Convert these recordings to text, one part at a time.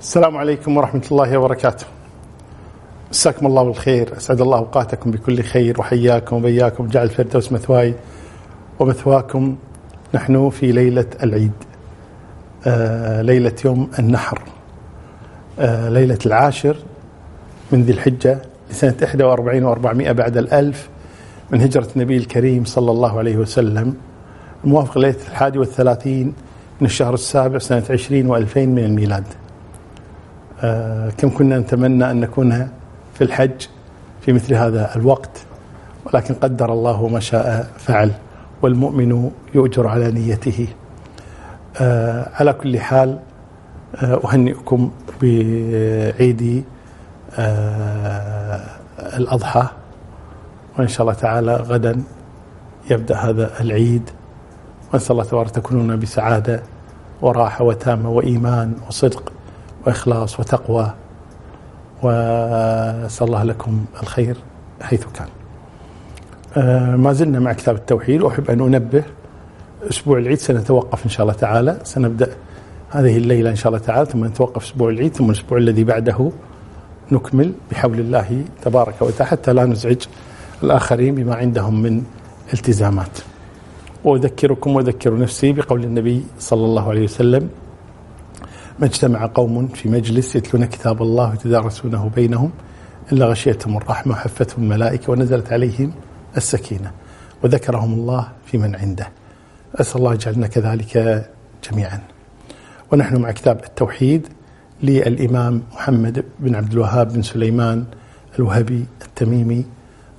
السلام عليكم ورحمة الله وبركاته. مساكم الله بالخير. أسعد الله أوقاتكم بكل خير وحياكم وبياكم. جعل الفردوس مثواي ومثواكم. نحن في ليلة العيد. آه ليلة يوم النحر. آه ليلة العاشر من ذي الحجة لسنة 41 و400 بعد الألف من هجرة النبي الكريم صلى الله عليه وسلم. الموافق ليلة الحادي والثلاثين من الشهر السابع سنة 20 وألفين من الميلاد. كم كنا نتمنى أن نكون في الحج في مثل هذا الوقت ولكن قدر الله ما شاء فعل والمؤمن يؤجر على نيته. آه على كل حال آه أهنئكم بعيد آه الأضحى وإن شاء الله تعالى غدا يبدأ هذا العيد. ونسأل الله تبارك تكونون بسعادة وراحة وتامة وإيمان وصدق. وإخلاص وتقوى وأسأل الله لكم الخير حيث كان. آه ما زلنا مع كتاب التوحيد وأحب أن أنبه أسبوع العيد سنتوقف إن شاء الله تعالى. سنبدأ هذه الليلة إن شاء الله تعالى ثم نتوقف أسبوع العيد ثم الأسبوع الذي بعده نكمل بحول الله تبارك وتعالى حتى لا نزعج الآخرين بما عندهم من التزامات. وأذكركم وأذكر نفسي بقول النبي صلى الله عليه وسلم ما اجتمع قوم في مجلس يتلون كتاب الله ويتدارسونه بينهم إلا غشيتهم الرحمة وحفتهم الملائكة ونزلت عليهم السكينة وذكرهم الله في من عنده. أسأل الله يجعلنا كذلك جميعا. ونحن مع كتاب التوحيد للإمام محمد بن عبد الوهاب بن سليمان الوهبي التميمي.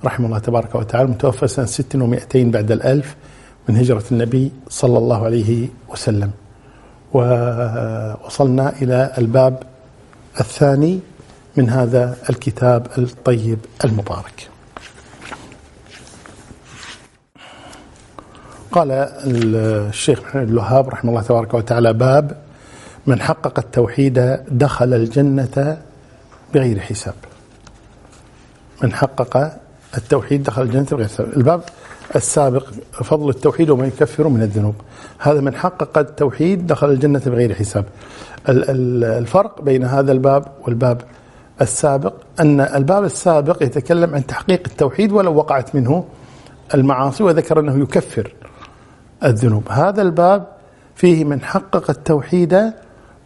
رحمه الله تبارك وتعالى متوفى سنة 600 بعد الألف من هجرة النبي صلى الله عليه وسلم. ووصلنا إلى الباب الثاني من هذا الكتاب الطيب المبارك. قال الشيخ محمد الوهاب رحمه الله تبارك وتعالى باب من حقق التوحيد دخل الجنة بغير حساب. من حقق التوحيد دخل الجنة بغير حساب. الباب السابق فضل التوحيد وما يكفر من الذنوب. هذا من حقق التوحيد دخل الجنة بغير حساب. الفرق بين هذا الباب والباب السابق أن الباب السابق يتكلم عن تحقيق التوحيد ولو وقعت منه المعاصي وذكر أنه يكفر الذنوب. هذا الباب فيه من حقق التوحيد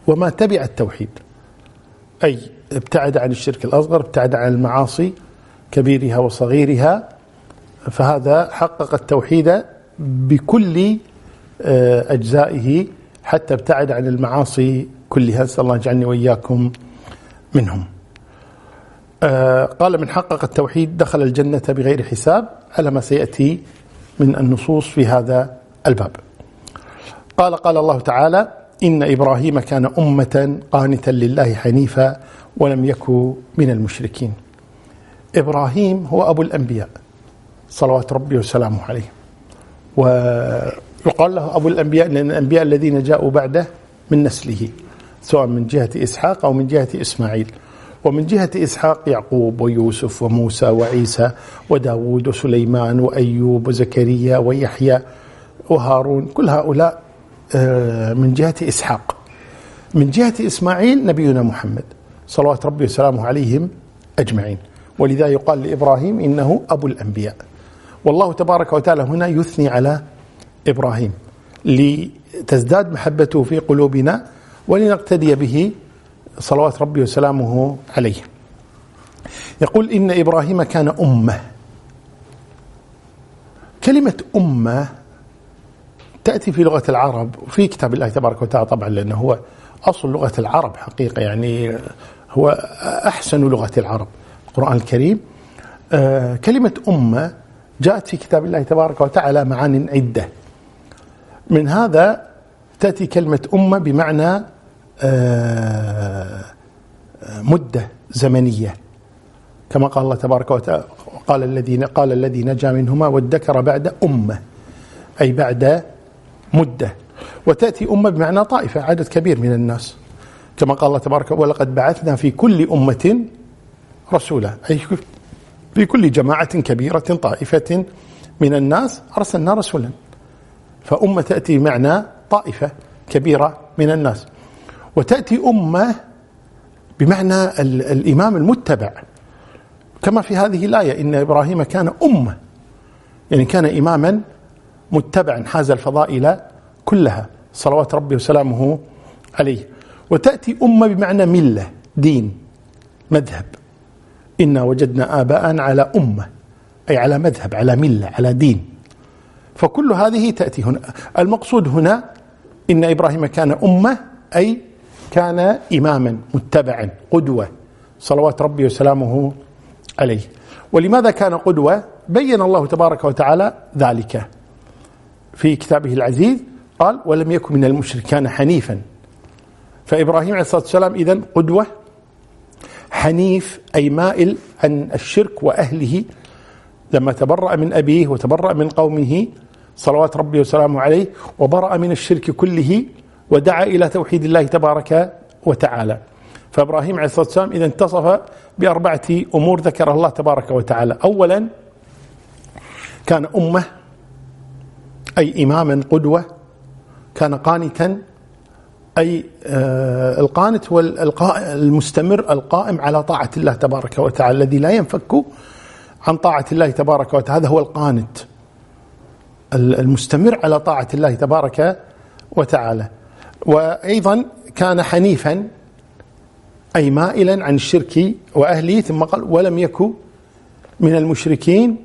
وما تبع التوحيد. أي ابتعد عن الشرك الأصغر ابتعد عن المعاصي كبيرها وصغيرها فهذا حقق التوحيد بكل أجزائه حتى ابتعد عن المعاصي كلها. نسأل الله يجعلني وإياكم منهم. قال من حقق التوحيد دخل الجنة بغير حساب على ما سيأتي من النصوص في هذا الباب. قال قال الله تعالى إن إبراهيم كان أمة قانتا لله حنيفا ولم يكن من المشركين. إبراهيم هو أبو الأنبياء. صلوات ربي وسلامه عليه. ويقال له أبو الأنبياء لأن الأنبياء الذين جاءوا بعده من نسله سواء من جهة إسحاق أو من جهة إسماعيل. ومن جهة إسحاق يعقوب ويوسف وموسى وعيسى وداود وسليمان وأيوب وزكريا ويحيى وهارون كل هؤلاء من جهة إسحاق. من جهة إسماعيل نبينا محمد. صلوات ربي وسلامه عليهم أجمعين. ولذا يقال لإبراهيم إنه أبو الأنبياء. والله تبارك وتعالى هنا يثني على إبراهيم لتزداد محبته في قلوبنا ولنقتدي به صلوات ربي وسلامه عليه. يقول إن إبراهيم كان أمة. كلمة أمة تأتي في لغة العرب وفي كتاب الله تبارك وتعالى طبعا لأنه هو أصل لغة العرب حقيقة يعني هو أحسن لغة العرب. القرآن الكريم آه كلمة أمة جاءت في كتاب الله تبارك وتعالى معان عدة. من هذا تأتي كلمة أمة بمعنى آه مدة زمنية. كما قال الله تبارك وتعالى قال الذين قال الذي نجا منهما وادكر بعد أمة. أي بعد مدة. وتأتي أمة بمعنى طائفة عدد كبير من الناس. كما قال الله تبارك ولقد بعثنا في كل أمة رسولا. أي في كل جماعة كبيرة طائفة من الناس أرسلنا رسولا. فأمة تأتي بمعنى طائفة كبيرة من الناس. وتأتي أمة بمعنى الإمام المتبع. كما في هذه الآية إن إبراهيم كان أمة. يعني كان إماما متبعا حاز الفضائل كلها. صلوات ربي وسلامه عليه. وتأتي أمة بمعنى ملة دين مذهب. إنا وجدنا آباء على أمة أي على مذهب على ملة على دين. فكل هذه تأتي هنا. المقصود هنا إن إبراهيم كان أمة أي كان إماما متبعا قدوة. صلوات ربي وسلامه عليه. ولماذا كان قدوة؟ بين الله تبارك وتعالى ذلك. في كتابه العزيز قال ولم يكن من المشركين حنيفا. فإبراهيم عليه الصلاة والسلام إذن قدوة حنيف أي مائل عن الشرك وأهله لما تبرأ من أبيه وتبرأ من قومه صلوات ربي وسلامه عليه وبرأ من الشرك كله ودعا إلى توحيد الله تبارك وتعالى. فإبراهيم عليه الصلاة والسلام إذا انتصف بأربعة أمور ذكرها الله تبارك وتعالى. أولا كان أمة أي إماما قدوة كان قانتا أي آه، القانت هو المستمر القائم على طاعة الله تبارك وتعالى الذي لا ينفك عن طاعة الله تبارك وتعالى. هذا هو القانت المستمر على طاعة الله تبارك وتعالى. وأيضا كان حنيفا أي مائلا عن الشرك وأهله ثم قال ولم يكن من المشركين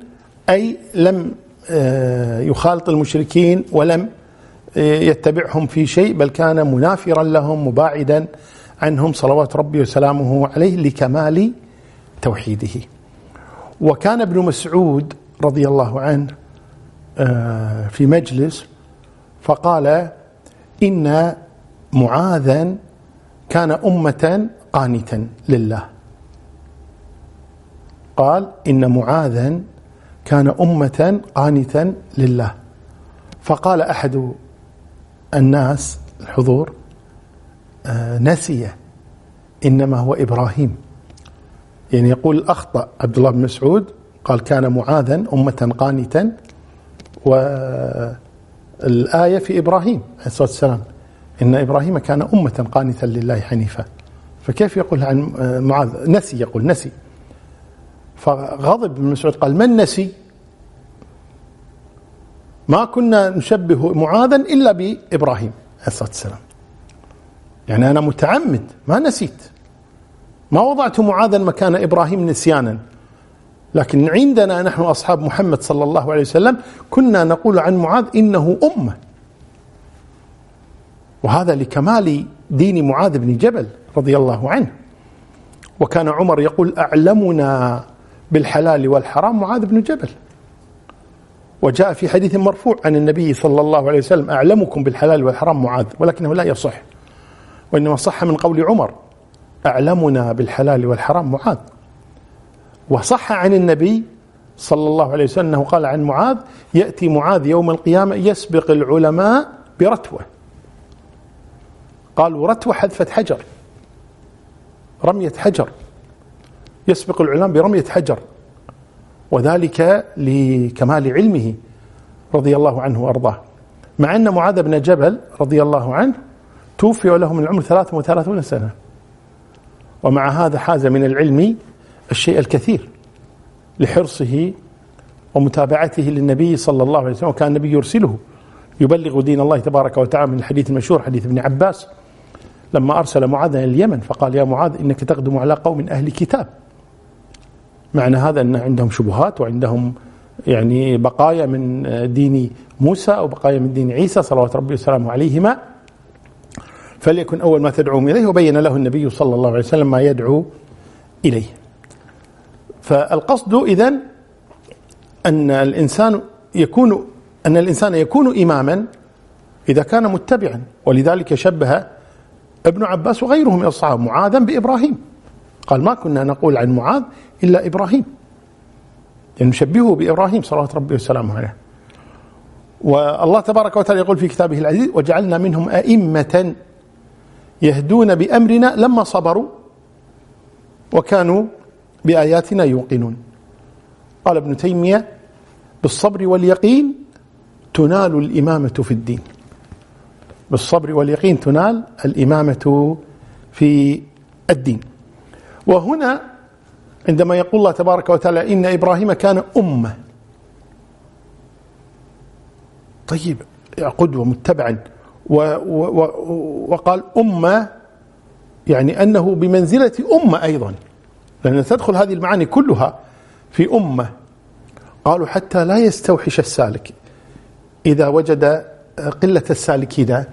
أي لم آه، يخالط المشركين ولم يتبعهم في شيء بل كان منافرا لهم مباعدا عنهم صلوات ربي وسلامه عليه لكمال توحيده. وكان ابن مسعود رضي الله عنه آه، في مجلس فقال إن معاذا كان أمة قانتا لله. قال إن معاذا كان أمة قانتا لله. فقال أحد الناس الحضور آه، نسي إنما هو إبراهيم. يعني يقول أخطأ عبد الله بن مسعود قال كان معاذا أمة قانتا والآية في إبراهيم عليه الصلاة والسلام إن إبراهيم كان أمة قانتا لله حنيفا. فكيف يقول عن آه، معاذ؟ نسي يقول نسي. فغضب ابن مسعود قال من نسي؟ ما كنا نشبه معاذا إلا بإبراهيم عليه الصلاة والسلام. يعني أنا متعمد ما نسيت. ما وضعت معاذا مكان إبراهيم نسيانا. لكن عندنا نحن أصحاب محمد صلى الله عليه وسلم كنا نقول عن معاذ إنه أمة. وهذا لكمال دين معاذ بن جبل رضي الله عنه. وكان عمر يقول أعلمنا بالحلال والحرام معاذ بن جبل. وجاء في حديث مرفوع عن النبي صلى الله عليه وسلم أعلمكم بالحلال والحرام معاذ. ولكنه لا يصح وإنما صح من قول عمر أعلمنا بالحلال والحرام معاذ. وصح عن النبي صلى الله عليه وسلم أنه قال عن معاذ يأتي معاذ يوم القيامة يسبق العلماء برتوة. قالوا رتوة حذفة حجر رمية حجر يسبق العلماء برمية حجر. وذلك لكمال علمه رضي الله عنه وأرضاه. مع أن معاذ بن جبل رضي الله عنه توفي وله من العمر 33 سنة. ومع هذا حاز من العلم الشيء الكثير لحرصه ومتابعته للنبي صلى الله عليه وسلم. وكان النبي يرسله يبلغ دين الله تبارك وتعالى من الحديث المشهور حديث ابن عباس لما أرسل معاذ إلى اليمن فقال يا معاذ إنك تقدم على قوم أهل كتاب. معنى هذا أن عندهم شبهات وعندهم يعني بقايا من دين موسى أو بقايا من دين عيسى صلوات ربي وسلامه عليهما. فليكن أول ما تدعوهم إليه وبين له النبي صلى الله عليه وسلم ما يدعو إليه. فالقصد إذن أن الإنسان يكون أن الإنسان يكون إماما إذا كان متبعا ولذلك شبه ابن عباس وغيره من الصحابة معاذا بإبراهيم. قال ما كنا نقول عن معاذ إلا إبراهيم. يعني نشبهه بإبراهيم صلوات ربي وسلامه عليه. والله تبارك وتعالى يقول في كتابه العزيز وجعلنا منهم أئمة يهدون بأمرنا لما صبروا وكانوا بآياتنا يوقنون. قال ابن تيمية بالصبر واليقين تنال الإمامة في الدين. بالصبر واليقين تنال الإمامة في الدين. وهنا عندما يقول الله تبارك وتعالى إن إبراهيم كان أمة. طيب قدوة متبعا وقال أمة يعني أنه بمنزلة أمة أيضا. لأن تدخل هذه المعاني كلها في أمة. قالوا حتى لا يستوحش السالك إذا وجد قلة السالكين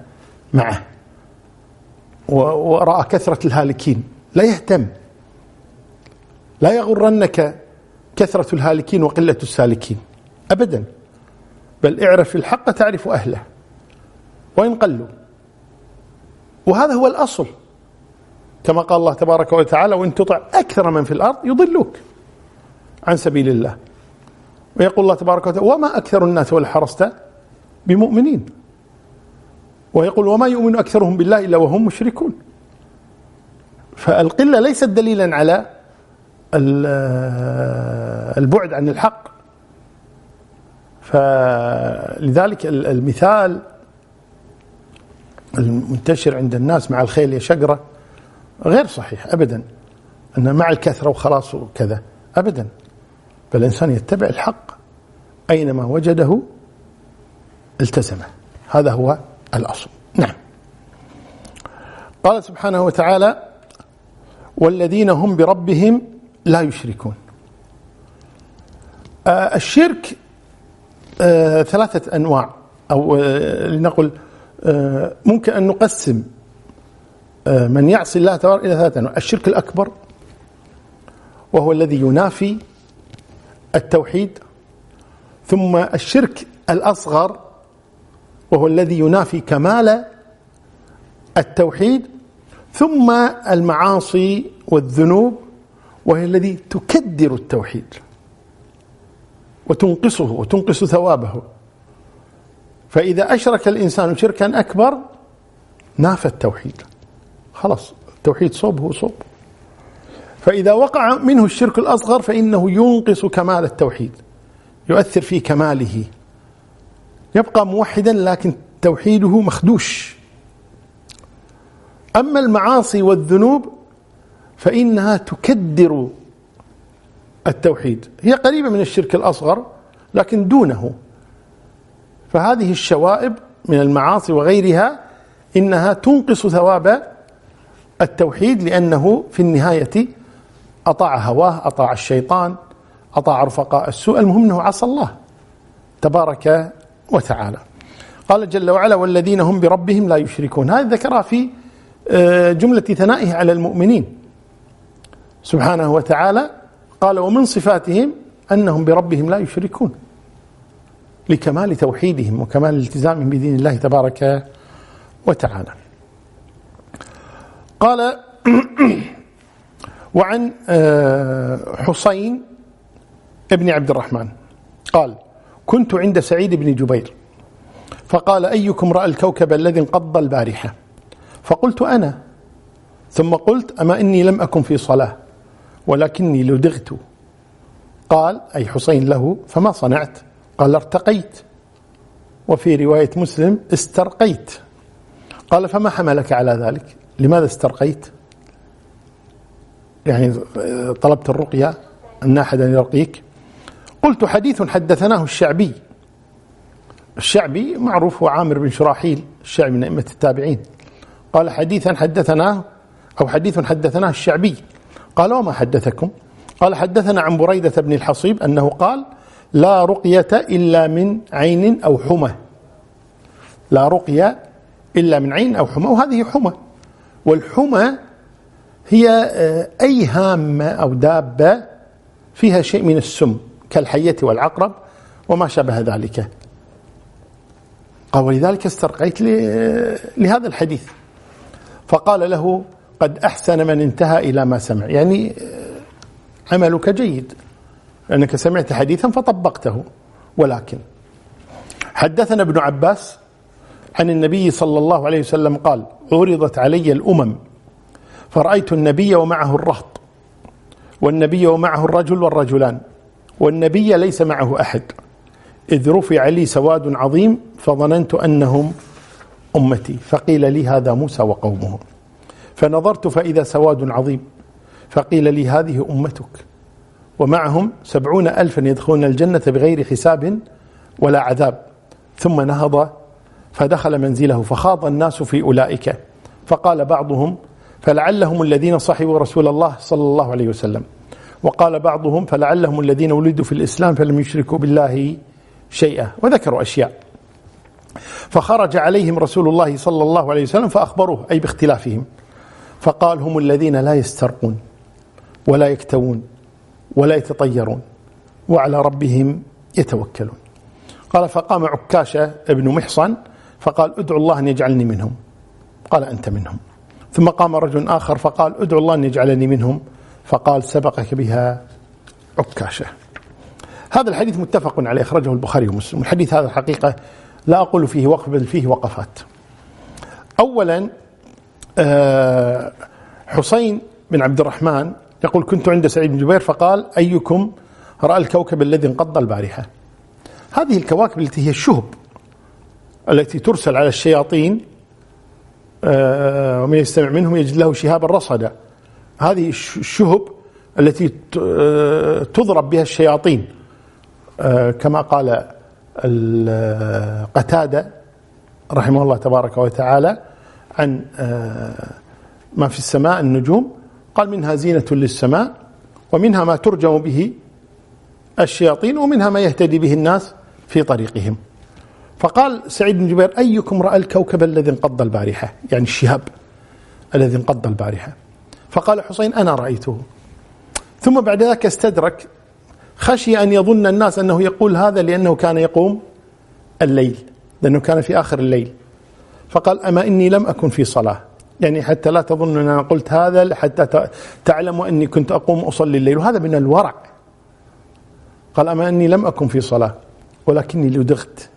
معه. ورأى كثرة الهالكين. لا يهتم. لا يغرنك كثرة الهالكين وقلة السالكين. أبدا. بل اعرف الحق تعرف أهله. وإن قلوا. وهذا هو الأصل. كما قال الله تبارك وتعالى وإن تطع أكثر من في الأرض يضلوك عن سبيل الله. ويقول الله تبارك وتعالى وما أكثر الناس حرصت بمؤمنين. ويقول وما يؤمن أكثرهم بالله إلا وهم مشركون. فالقلة ليست دليلا على البعد عن الحق. فلذلك المثال المنتشر عند الناس مع الخيل يا شقرة غير صحيح أبدا أن مع الكثرة وخلاص وكذا أبدا. بل الإنسان يتبع الحق أينما وجده التزمه. هذا هو الأصل. نعم. قال سبحانه وتعالى والذين هم بربهم لا يشركون. آه الشرك آه ثلاثة أنواع أو آه لنقل ممكن أن نقسم من يعصي الله تبارك إلى ثلاثة أنواع. الشرك الأكبر وهو الذي ينافي التوحيد ثم الشرك الأصغر وهو الذي ينافي كمال التوحيد ثم المعاصي والذنوب. وهي الذي تكدر التوحيد وتنقصه وتنقص ثوابه. فإذا أشرك الإنسان شركا أكبر نافى التوحيد. خلاص التوحيد صوب هو صوب. فإذا وقع منه الشرك الأصغر فإنه ينقص كمال التوحيد يؤثر في كماله. يبقى موحدا لكن توحيده مخدوش. أما المعاصي والذنوب فإنها تكدر التوحيد. هي قريبة من الشرك الأصغر لكن دونه. فهذه الشوائب من المعاصي وغيرها إنها تنقص ثواب التوحيد لأنه في النهاية أطاع هواه أطاع الشيطان أطاع رفقاء السوء. المهم أنه عصى الله تبارك وتعالى. قال جل وعلا والذين هم بربهم لا يشركون هذا ذكرها في آه، جملة ثنائه على المؤمنين. سبحانه وتعالى قال ومن صفاتهم أنهم بربهم لا يشركون لكمال توحيدهم وكمال التزامهم بدين الله تبارك وتعالى. قال وعن آه، حسين ابن عبد الرحمن قال كنت عند سعيد بن جبير. فقال أيكم رأى الكوكب الذي انقض البارحة؟ فقلت أنا. ثم قلت أما إني لم أكن في صلاة. ولكني لدغت قال أي حسين له فما صنعت. قال ارتقيت. وفي رواية مسلم استرقيت. قال فما حملك على ذلك؟ لماذا استرقيت؟ يعني طلبت الرقية أن أحدا يرقيك؟ قلت حديث حدثناه الشعبي. الشعبي معروف هو عامر بن شراحيل الشعبي من أئمة التابعين. قال حديثا حدثناه أو حديث حدثناه الشعبي. قال وما حدثكم؟ قال حدثنا عن بريدة بن الحصيب أنه قال لا رقية إلا من عين أو حمى. لا رقية إلا من عين أو حمى وهذه حمى. والحمى هي آه، أي هامة أو دابة فيها شيء من السم كالحية والعقرب وما شابه ذلك. قال ولذلك استرقيت لهذا الحديث. فقال له قد أحسن من انتهى إلى ما سمع. يعني عملك جيد. لأنك سمعت حديثا فطبقته. ولكن حدثنا ابن عباس عن النبي صلى الله عليه وسلم قال عرضت علي الأمم فرأيت النبي ومعه الرهط والنبي ومعه الرجل والرجلان والنبي ليس معه أحد. إذ رفع لي سواد عظيم فظننت أنهم أمتي. فقيل لي هذا موسى وقومه. فنظرت فإذا سواد عظيم. فقيل لي هذه أمتك. ومعهم سبعون ألفا يدخلون الجنة بغير حساب ولا عذاب. ثم نهض فدخل منزله فخاض الناس في أولئك. فقال بعضهم فلعلهم الذين صحبوا رسول الله صلى الله عليه وسلم. وقال بعضهم فلعلهم الذين ولدوا في الإسلام فلم يشركوا بالله شيئا. وذكروا أشياء. فخرج عليهم رسول الله صلى الله عليه وسلم فأخبروه أي باختلافهم. فقال هم الذين لا يسترقون ولا يكتوون ولا يتطيرون وعلى ربهم يتوكلون. قال فقام عكاشة ابن محصن فقال ادعو الله أن يجعلني منهم. قال أنت منهم. ثم قام رجل آخر فقال ادعو الله أن يجعلني منهم. فقال سبقك بها عكاشة. هذا الحديث متفق عليه أخرجه البخاري ومسلم. الحديث هذا الحقيقة لا أقول فيه وقف بل فيه وقفات. أولا حسين بن عبد الرحمن يقول كنت عند سعيد بن جبير فقال أيكم رأى الكوكب الذي انقض البارحة؟ هذه الكواكب التي هي الشهب التي ترسل على الشياطين آه، ومن يستمع منهم يجد له شهابا رصدا. هذه الشهب التي آه، تضرب بها الشياطين. آه، كما قال قتادة رحمه الله تبارك وتعالى عن ما في السماء النجوم. قال منها زينة للسماء ومنها ما ترجم به الشياطين ومنها ما يهتدي به الناس في طريقهم. فقال سعيد بن جبير أيكم رأى الكوكب الذي انقض البارحة؟ يعني الشهاب الذي انقض البارحة. فقال حسين أنا رأيته. ثم بعد ذلك استدرك خشي أن يظن الناس أنه يقول هذا لأنه كان يقوم الليل لأنه كان في آخر الليل. فقال أما إني لم أكن في صلاة. يعني حتى لا تظن أن أنا قلت هذا حتى تعلموا أني كنت أقوم أصلي الليل. وهذا من الورع. قال أما أني لم أكن في صلاة ولكني لدغت.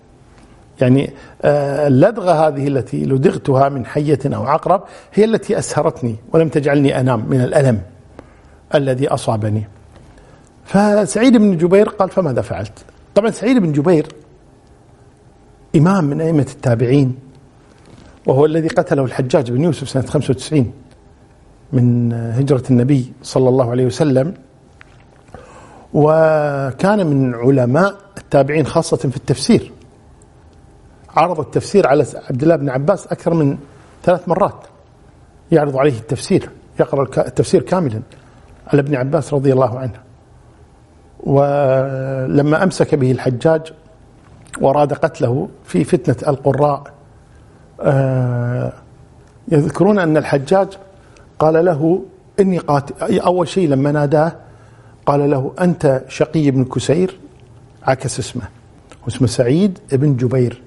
يعني آه، اللدغة هذه التي لدغتها من حية أو عقرب هي التي أسهرتني ولم تجعلني أنام من الألم الذي أصابني. فسعيد بن جبير قال فماذا فعلت؟ طبعا سعيد بن جبير إمام من أئمة التابعين. وهو الذي قتله الحجاج بن يوسف سنة 95 من هجرة النبي صلى الله عليه وسلم. وكان من علماء التابعين خاصة في التفسير. عرض التفسير على عبد الله بن عباس أكثر من ثلاث مرات. يعرض عليه التفسير يقرأ التفسير كاملا على ابن عباس رضي الله عنه. ولما أمسك به الحجاج وأراد قتله في فتنة القراء يذكرون أن الحجاج قال له إني قاتل أول شيء لما ناداه قال له أنت شقي بن كسير؟ عكس اسمه. واسمه سعيد بن جبير.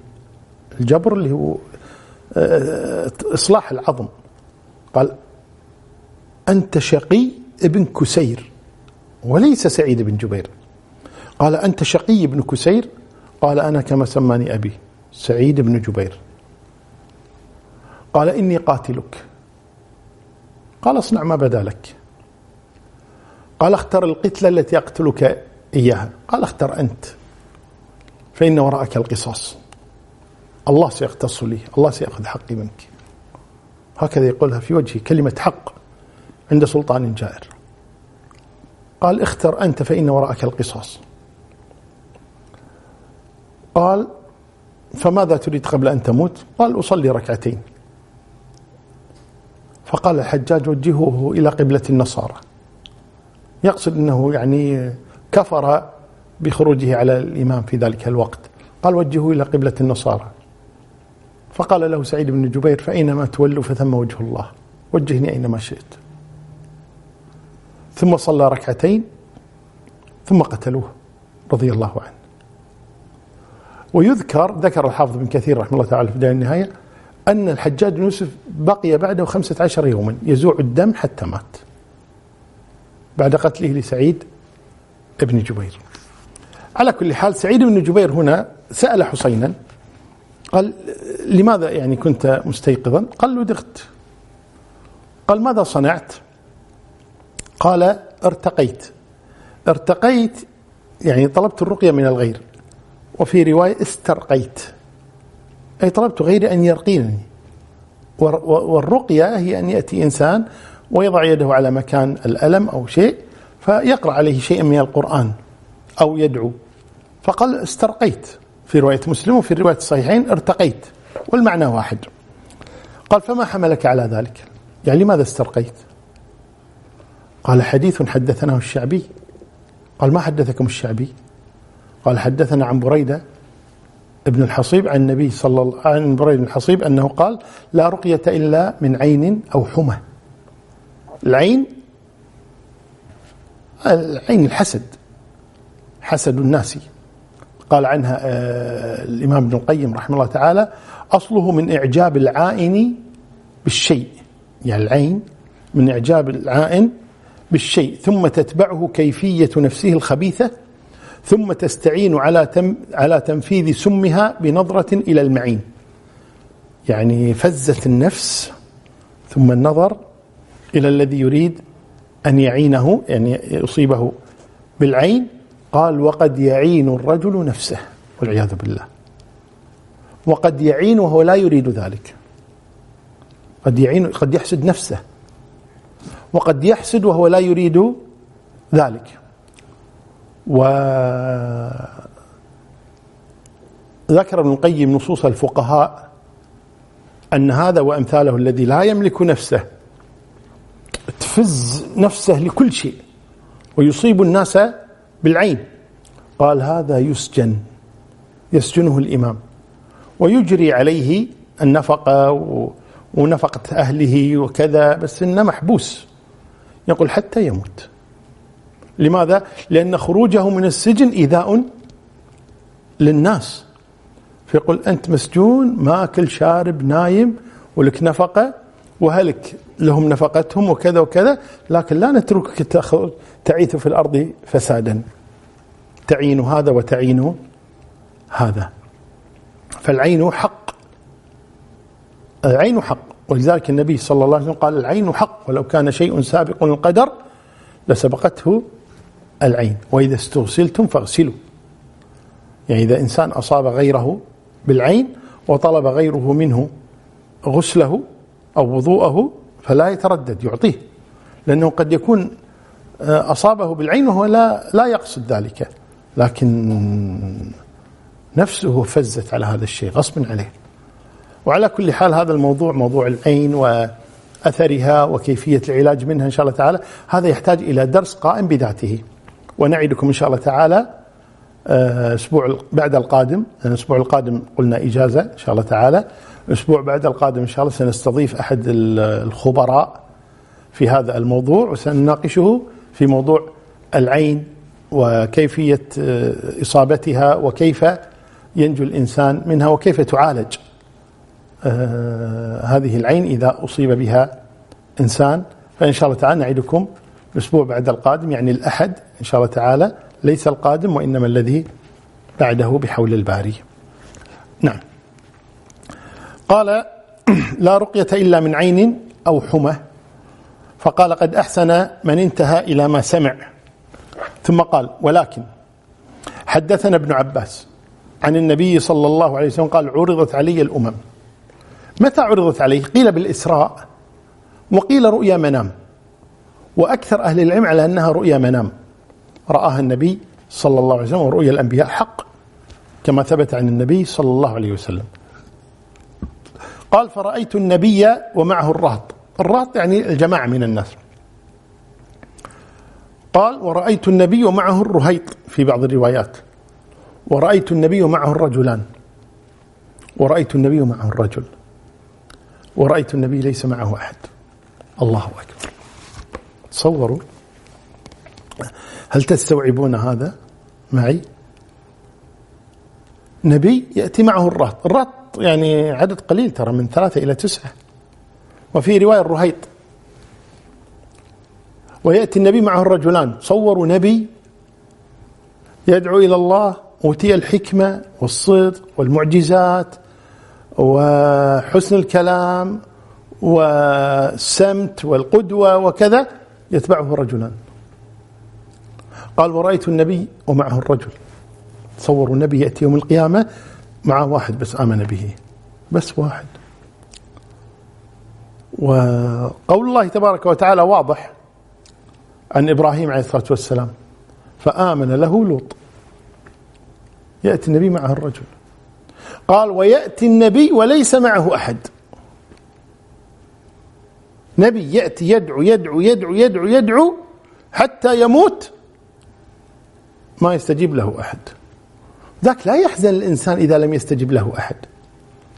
الجبر اللي هو آه، إصلاح العظم. قال أنت شقي ابن كسير. وليس سعيد بن جبير. قال أنت شقي بن كسير؟ قال أنا كما سماني أبي سعيد بن جبير. قال إني قاتلك. قال اصنع ما بدا لك. قال اختر القتلة التي أقتلك إياها. قال اختر أنت. فإن وراءك القصاص. الله سيقتص لي. الله سيأخذ حقي منك. هكذا يقولها في وجهه. كلمة حق عند سلطان جائر. قال اختر أنت فإن وراءك القصاص. قال فماذا تريد قبل أن تموت؟ قال أصلي ركعتين. فقال الحجاج وجهوه إلى قبلة النصارى. يقصد أنه يعني كفر بخروجه على الإمام في ذلك الوقت. قال وجهوه إلى قبلة النصارى. فقال له سعيد بن جبير فأينما تولوا فثم وجه الله. وجهني أينما شئت. ثم صلى ركعتين ثم قتلوه رضي الله عنه. ويذكر ذكر الحافظ بن كثير رحمه الله تعالى في النهاية أن الحجاج بن يوسف بقي بعده خمسة عشر يوما يزوع الدم حتى مات. بعد قتله لسعيد بن جبير. على كل حال سعيد بن جبير هنا سأل حسينا قال لماذا يعني كنت مستيقظا؟ قال له دغت قال ماذا صنعت؟ قال ارتقيت. ارتقيت يعني طلبت الرقية من الغير. وفي رواية استرقيت. أي طلبت غيري أن يرقيني والرقية هي أن يأتي إنسان ويضع يده على مكان الألم أو شيء فيقرأ عليه شيئا من القرآن أو يدعو. فقال استرقيت. في رواية مسلم وفي رواية الصحيحين ارتقيت. والمعنى واحد. قال فما حملك على ذلك؟ يعني لماذا استرقيت؟ قال حديث حدثناه الشعبي. قال ما حدثكم الشعبي؟ قال حدثنا عن بريدة ابن الحصيب عن النبي صلى الله عن بريدة بن الحصيب أنه قال لا رقية إلا من عين أو حمى. العين العين الحسد. حسد الناس قال عنها آه، الإمام ابن القيم رحمه الله تعالى أصله من إعجاب العائن بالشيء. يعني العين من إعجاب العائن بالشيء. ثم تتبعه كيفية نفسه الخبيثة ثم تستعين على تم على تنفيذ سمها بنظرة إلى المعين. يعني فزت النفس ثم النظر إلى الذي يريد أن يعينه يعني يصيبه بالعين. قال وقد يعين الرجل نفسه. والعياذ بالله. وقد يعين وهو لا يريد ذلك. قد يعين قد يحسد نفسه. وقد يحسد وهو لا يريد ذلك. و ذكر ابن القيم نصوص الفقهاء أن هذا وأمثاله الذي لا يملك نفسه تفز نفسه لكل شيء ويصيب الناس بالعين. قال هذا يسجن يسجنه الإمام ويجري عليه النفقة ونفقة أهله وكذا بس إنه محبوس. يقول حتى يموت. لماذا؟ لأن خروجه من السجن إيذاء للناس. فيقول أنت مسجون ماكل شارب نايم ولك نفقة وهلك لهم نفقتهم وكذا وكذا لكن لا نتركك تعيث في الأرض فسادا. تعين هذا وتعين هذا. فالعين حق. العين حق. ولذلك النبي صلى الله عليه وسلم قال العين حق. ولو كان شيء سابق القدر لسبقته العين. وإذا استغسلتم فاغسلوا. يعني إذا إنسان أصاب غيره بالعين وطلب غيره منه غسله أو وضوءه فلا يتردد يعطيه. لأنه قد يكون آه، أصابه بالعين وهو لا لا يقصد ذلك. لكن نفسه فزت على هذا الشيء غصبا عليه. وعلى كل حال هذا الموضوع موضوع العين وأثرها وكيفية العلاج منها إن شاء الله تعالى هذا يحتاج إلى درس قائم بذاته. ونعدكم إن شاء الله تعالى آه، بعد القادم الأسبوع القادم قلنا إجازة إن شاء الله تعالى. الأسبوع بعد القادم إن شاء الله سنستضيف أحد الخبراء في هذا الموضوع وسنناقشه في موضوع العين وكيفية آه، إصابتها وكيف ينجو الإنسان منها وكيف تعالج آه، هذه العين إذا أصيب بها إنسان. فإن شاء الله تعالى نعدكم الأسبوع بعد القادم يعني الأحد إن شاء الله تعالى ليس القادم وإنما الذي بعده بحول الباري. نعم. قال لا رقية إلا من عين أو حمى. فقال قد أحسن من انتهى إلى ما سمع. ثم قال ولكن حدثنا ابن عباس عن النبي صلى الله عليه وسلم قال عرضت علي الأمم. متى عرضت عليه؟ قيل بالإسراء وقيل رؤيا منام. وأكثر أهل العلم على أنها رؤيا منام. رآها النبي صلى الله عليه وسلم ورؤيا الأنبياء حق كما ثبت عن النبي صلى الله عليه وسلم. قال فرأيت النبي ومعه الرهط. الرهط يعني الجماعة من الناس. قال ورأيت النبي ومعه الرهيط في بعض الروايات. ورأيت النبي ومعه الرجلان. ورأيت النبي ومعه الرجل. ورأيت النبي ليس معه أحد. الله أكبر. تصوروا؟ هل تستوعبون هذا معي؟ نبي يأتي معه الرهط. الرهط يعني عدد قليل ترى من ثلاثة إلى تسعة. وفي رواية الرهيط. ويأتي النبي معه الرجلان. صوروا نبي يدعو إلى الله أوتي الحكمة والصدق والمعجزات وحسن الكلام والسمت والقدوة وكذا. يتبعه رجلان. قال ورأيت النبي ومعه الرجل. تصوروا النبي يأتي يوم القيامة معه واحد بس آمن به. بس واحد. وقول الله تبارك وتعالى واضح عن إبراهيم عليه الصلاة والسلام. فآمن له لوط. يأتي النبي معه الرجل. قال ويأتي النبي وليس معه أحد. نبي يأتي يدعو يدعو يدعو يدعو يدعو حتى يموت. ما يستجيب له أحد. ذاك لا يحزن الإنسان إذا لم يستجب له أحد.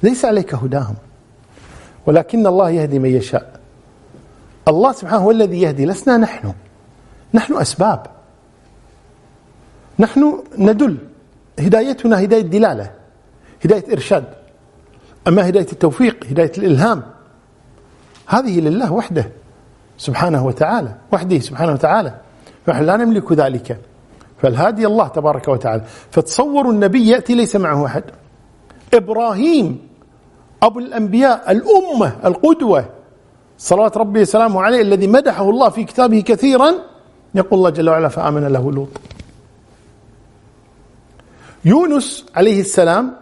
ليس عليك هداهم. ولكن الله يهدي من يشاء. الله سبحانه هو الذي يهدي. لسنا نحن. نحن أسباب. نحن ندل. هدايتنا هداية دلالة. هداية إرشاد. أما هداية التوفيق هداية الإلهام. هذه لله وحده سبحانه وتعالى وحده سبحانه وتعالى. فنحن لا نملك ذلك. فالهادي الله تبارك وتعالى فتصوروا النبي يأتي ليس معه أحد. إبراهيم أبو الأنبياء الأمة القدوة. صلوات ربي وسلامه عليه الذي مدحه الله في كتابه كثيرا. يقول الله جل وعلا فآمن له لوط. يونس عليه السلام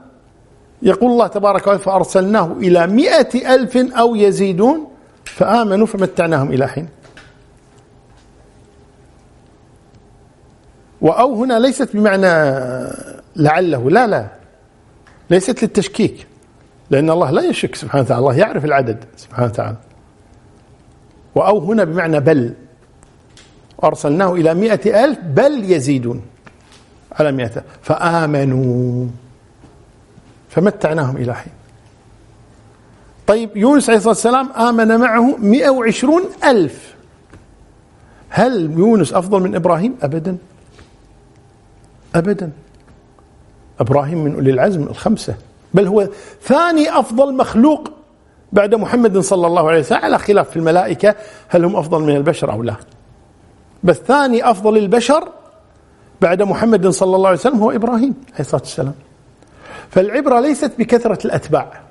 يقول الله تبارك وتعالى فأرسلناه إلى مئة ألف أو يزيدون فآمنوا فمتعناهم إلى حين. وأو هنا ليست بمعنى لعله لا لا. ليست للتشكيك لأن الله لا يشك سبحانه وتعالى الله يعرف العدد سبحانه وتعالى. وأو هنا بمعنى بل أرسلناه إلى مئة ألف بل يزيدون على مئة. فآمنوا فمتعناهم إلى حين. طيب يونس عليه الصلاة والسلام آمن معه مئة وعشرون ألف. هل يونس أفضل من إبراهيم؟ أبدا. أبدا. إبراهيم من أولي العزم الخمسة. بل هو ثاني أفضل مخلوق بعد محمد صلى الله عليه وسلم. على خلاف في الملائكة هل هم أفضل من البشر أو لا؟ بس ثاني أفضل البشر بعد محمد صلى الله عليه وسلم هو إبراهيم عليه الصلاة والسلام. فالعبرة ليست بكثرة الأتباع.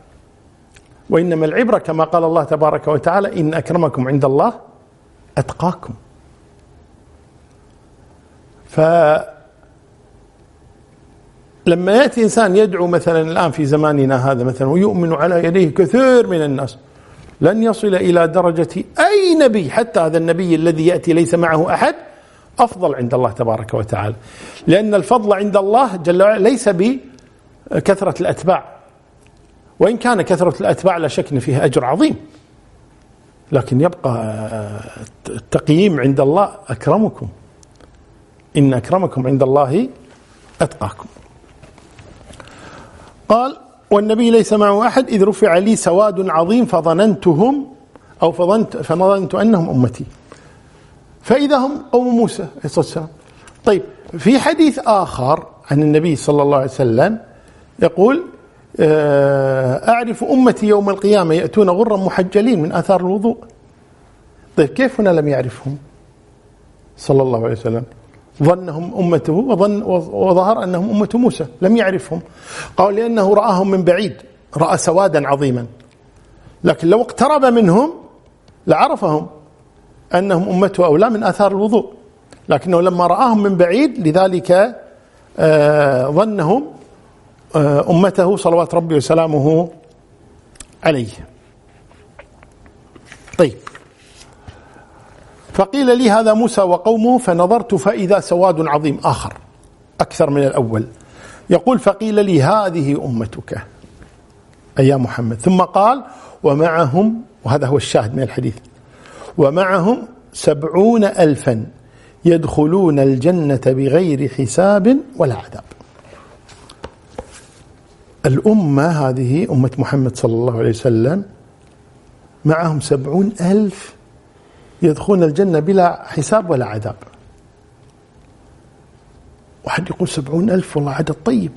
وإنما العبرة كما قال الله تبارك وتعالى إن أكرمكم عند الله أتقاكم. ف لما يأتي إنسان يدعو مثلا الآن في زماننا هذا مثلا ويؤمن على يديه كثير من الناس لن يصل إلى درجة أي نبي حتى هذا النبي الذي يأتي ليس معه أحد أفضل عند الله تبارك وتعالى. لأن الفضل عند الله جل وعلا ليس بكثرة الأتباع. وإن كان كثرة الأتباع لا شك فيها أجر عظيم. لكن يبقى التقييم عند الله أكرمكم. إن أكرمكم عند الله أتقاكم. قال والنبي ليس معه أحد إذ رفع لي سواد عظيم فظننتهم أو فظنت فظننت أنهم أمتي. فإذا هم قوم موسى عليه الصلاة والسلام. طيب في حديث آخر عن النبي صلى الله عليه وسلم يقول آه، أعرف أمتي يوم القيامة يأتون غرا محجلين من آثار الوضوء. طيب كيف هنا لم يعرفهم؟ صلى الله عليه وسلم. ظنهم أمته وظن وظهر أنهم أمة موسى. لم يعرفهم. قال لأنه رآهم من بعيد رأى سوادا عظيما. لكن لو اقترب منهم لعرفهم أنهم أمته أو لا من آثار الوضوء. لكنه لما رآهم من بعيد لذلك آه ظنهم آه أمته صلوات ربي وسلامه عليه. طيب. فقيل لي هذا موسى وقومه فنظرت فإذا سواد عظيم آخر أكثر من الأول. يقول فقيل لي هذه أمتك. أي يا محمد. ثم قال ومعهم وهذا هو الشاهد من الحديث. ومعهم سبعون ألفا يدخلون الجنة بغير حساب ولا عذاب. الأمة هذه أمة محمد صلى الله عليه وسلم معهم سبعون ألف يدخلون الجنة بلا حساب ولا عذاب. واحد يقول سبعون ألف والله عدد طيب.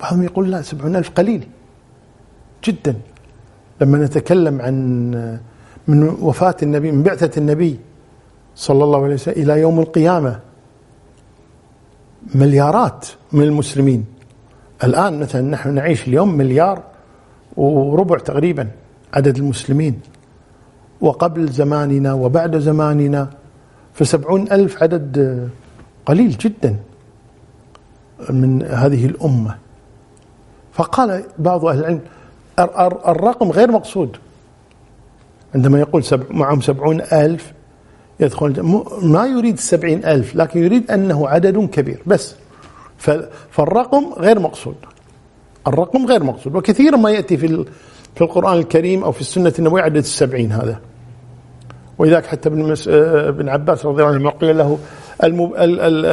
بعضهم يقول لا سبعون ألف قليل جدا. لما نتكلم عن من وفاة النبي من بعثة النبي صلى الله عليه وسلم إلى يوم القيامة مليارات من المسلمين. الآن مثلا نحن نعيش اليوم مليار وربع تقريبا عدد المسلمين وقبل زماننا وبعد زماننا فسبعون ألف عدد قليل جدا من هذه الأمة. فقال بعض أهل العلم الرقم غير مقصود. عندما يقول سبع معهم سبعون ألف يدخل ما يريد السبعين ألف لكن يريد أنه عدد كبير. بس فالرقم غير مقصود. الرقم غير مقصود. وكثيرا ما يأتي في في القرآن الكريم أو في السنة النبوية عدد السبعين هذا. ولذلك حتى ابن, مس... ابن عباس رضي الله عنه قيل له. ال...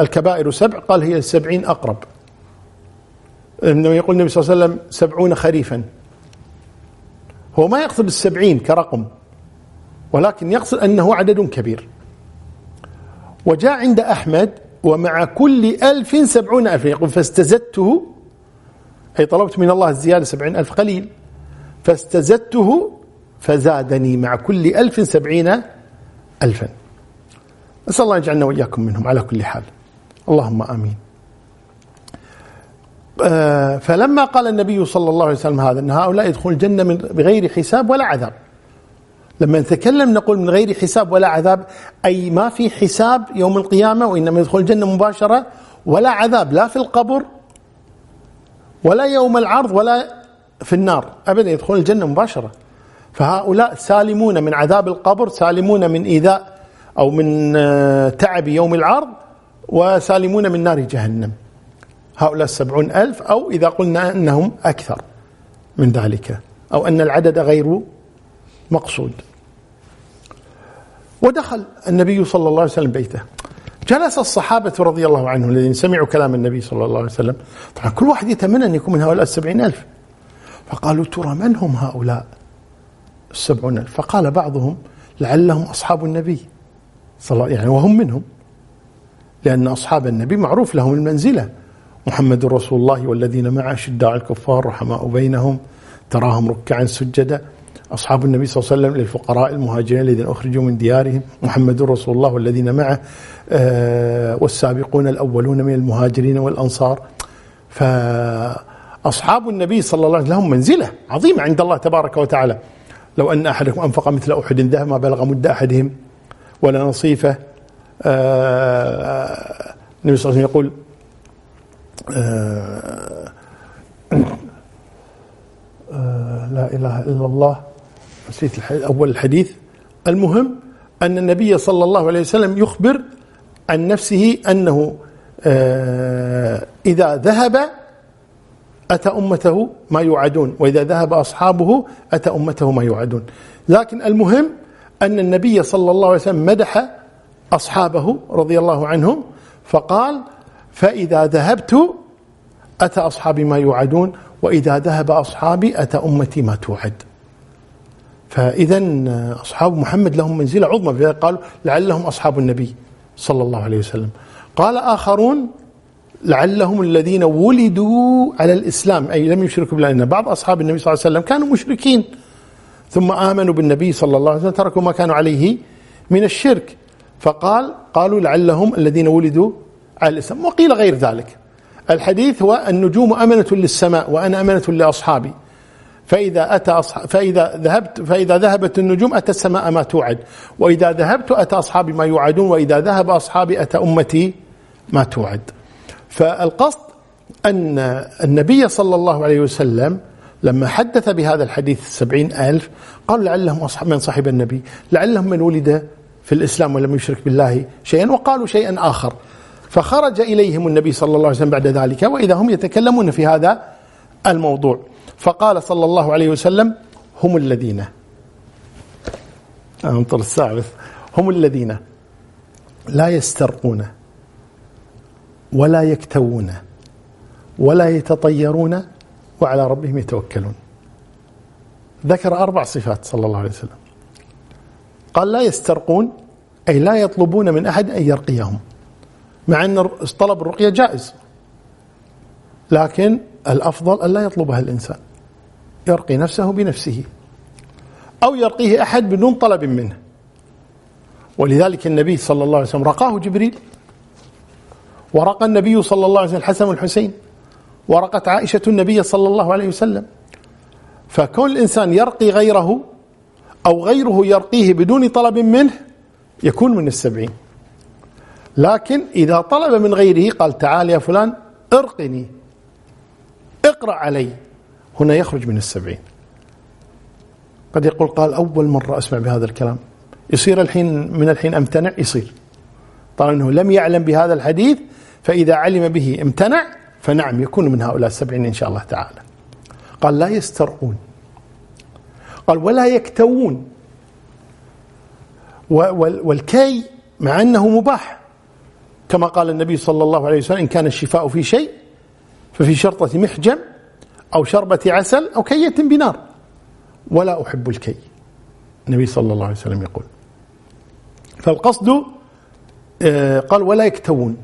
الكبائر سبع قال هي السبعين أقرب. عندما يقول النبي صلى الله عليه وسلم سبعون خريفا. هو ما يقصد السبعين كرقم ولكن يقصد أنه عدد كبير. وجاء عند أحمد ومع كل ألف سبعون ألف. يقول فاستزدته أي طلبت من الله الزيادة سبعين ألف قليل. فاستزدته فزادني مع كل ألف سبعين ألفا. نسأل الله يجعلنا وإياكم منهم على كل حال. اللهم آمين. آه، فلما قال النبي صلى الله عليه وسلم هذا أن هؤلاء يدخلون الجنة بغير حساب ولا عذاب. لما نتكلم نقول من غير حساب ولا عذاب أي ما في حساب يوم القيامة وإنما يدخل الجنة مباشرة ولا عذاب لا في القبر ولا يوم العرض ولا في النار أبدا يدخلون الجنة مباشرة. فهؤلاء سالمون من عذاب القبر سالمون من إيذاء أو من آه، تعب يوم العرض وسالمون من نار جهنم. هؤلاء السبعون ألف أو إذا قلنا أنهم أكثر من ذلك أو أن العدد غير مقصود. ودخل النبي صلى الله عليه وسلم بيته. جلس الصحابة رضي الله عنهم الذين سمعوا كلام النبي صلى الله عليه وسلم. طبعا كل واحد يتمنى أن يكون من هؤلاء السبعين ألف. فقالوا ترى من هم هؤلاء السبعون ألف؟ فقال بعضهم لعلهم أصحاب النبي صلى الله يعني وهم منهم. لأن أصحاب النبي معروف لهم المنزلة. محمد رسول الله والذين معه شداء الكفار رحماء بينهم تراهم ركعا سجدا. أصحاب النبي صلى الله عليه وسلم للفقراء المهاجرين الذين أخرجوا من ديارهم محمد رسول الله والذين معه آه، والسابقون الأولون من المهاجرين والأنصار. فأصحاب النبي صلى الله عليه وسلم لهم منزلة عظيمة عند الله تبارك وتعالى. لو أن أحدكم أنفق مثل أحد ذهب ما بلغ مد أحدهم ولا نصيفة آه، النبي صلى الله عليه وسلم يقول آه، لا إله إلا الله نسيت أول الحديث. المهم أن النبي صلى الله عليه وسلم يخبر عن نفسه أنه آه، إذا ذهب أتى أمته ما يوعدون وإذا ذهب أصحابه أتى أمته ما يوعدون. لكن المهم أن النبي صلى الله عليه وسلم مدح أصحابه رضي الله عنهم فقال فإذا ذهبت أتى أصحابي ما يوعدون وإذا ذهب أصحابي أتى أمتي ما توعد. فإذا أصحاب محمد لهم منزلة عظمى قالوا لعلهم أصحاب النبي صلى الله عليه وسلم. قال آخرون لعلهم الذين ولدوا على الإسلام أي لم يشركوا بالله إن بعض أصحاب النبي صلى الله عليه وسلم كانوا مشركين ثم آمنوا بالنبي صلى الله عليه وسلم تركوا ما كانوا عليه من الشرك. فقال قالوا لعلهم الذين ولدوا على الإسلام وقيل غير ذلك. الحديث هو النجوم أمنة للسماء وأنا أمنة لأصحابي. فإذا أتى أصحاب فإذا ذهبت فإذا ذهبت النجوم أتى السماء ما توعد. وإذا ذهبت أتى أصحابي ما يوعدون وإذا ذهب أصحابي أتى أمتي ما توعد. فالقصد أن النبي صلى الله عليه وسلم لما حدث بهذا الحديث السبعين ألف قال لعلهم من صاحب النبي لعلهم من ولد في الإسلام ولم يشرك بالله شيئا وقالوا شيئا آخر. فخرج إليهم النبي صلى الله عليه وسلم بعد ذلك وإذا هم يتكلمون في هذا الموضوع. فقال صلى الله عليه وسلم هم الذين. انطر الساعة هم الذين لا يسترقون ولا يكتوون ولا يتطيرون وعلى ربهم يتوكلون. ذكر أربع صفات صلى الله عليه وسلم. قال لا يسترقون أي لا يطلبون من أحد أن يرقيهم مع أن طلب الرقية جائز لكن الأفضل أن لا يطلبها الإنسان. يرقي نفسه بنفسه أو يرقيه أحد بدون طلب منه. ولذلك النبي صلى الله عليه وسلم رقاه جبريل. ورقى النبي صلى الله عليه وسلم الحسن والحسين. ورقت عائشة النبي صلى الله عليه وسلم. فكون الإنسان يرقي غيره أو غيره يرقيه بدون طلب منه يكون من السبعين. لكن إذا طلب من غيره قال تعال يا فلان ارقني. اقرأ علي. هنا يخرج من السبعين. قد يقول قال أول مرة أسمع بهذا الكلام. يصير الحين من الحين أمتنع؟ يصير. طالما أنه لم يعلم بهذا الحديث فإذا علم به امتنع فنعم يكون من هؤلاء السبعين إن شاء الله تعالى. قال لا يسترقون. قال ولا يكتوون. والكي مع أنه مباح. كما قال النبي صلى الله عليه وسلم إن كان الشفاء في شيء ففي شرطة محجم أو شربة عسل أو كية بنار. ولا أحب الكي. النبي صلى الله عليه وسلم يقول. فالقصد آه، قال ولا يكتوون.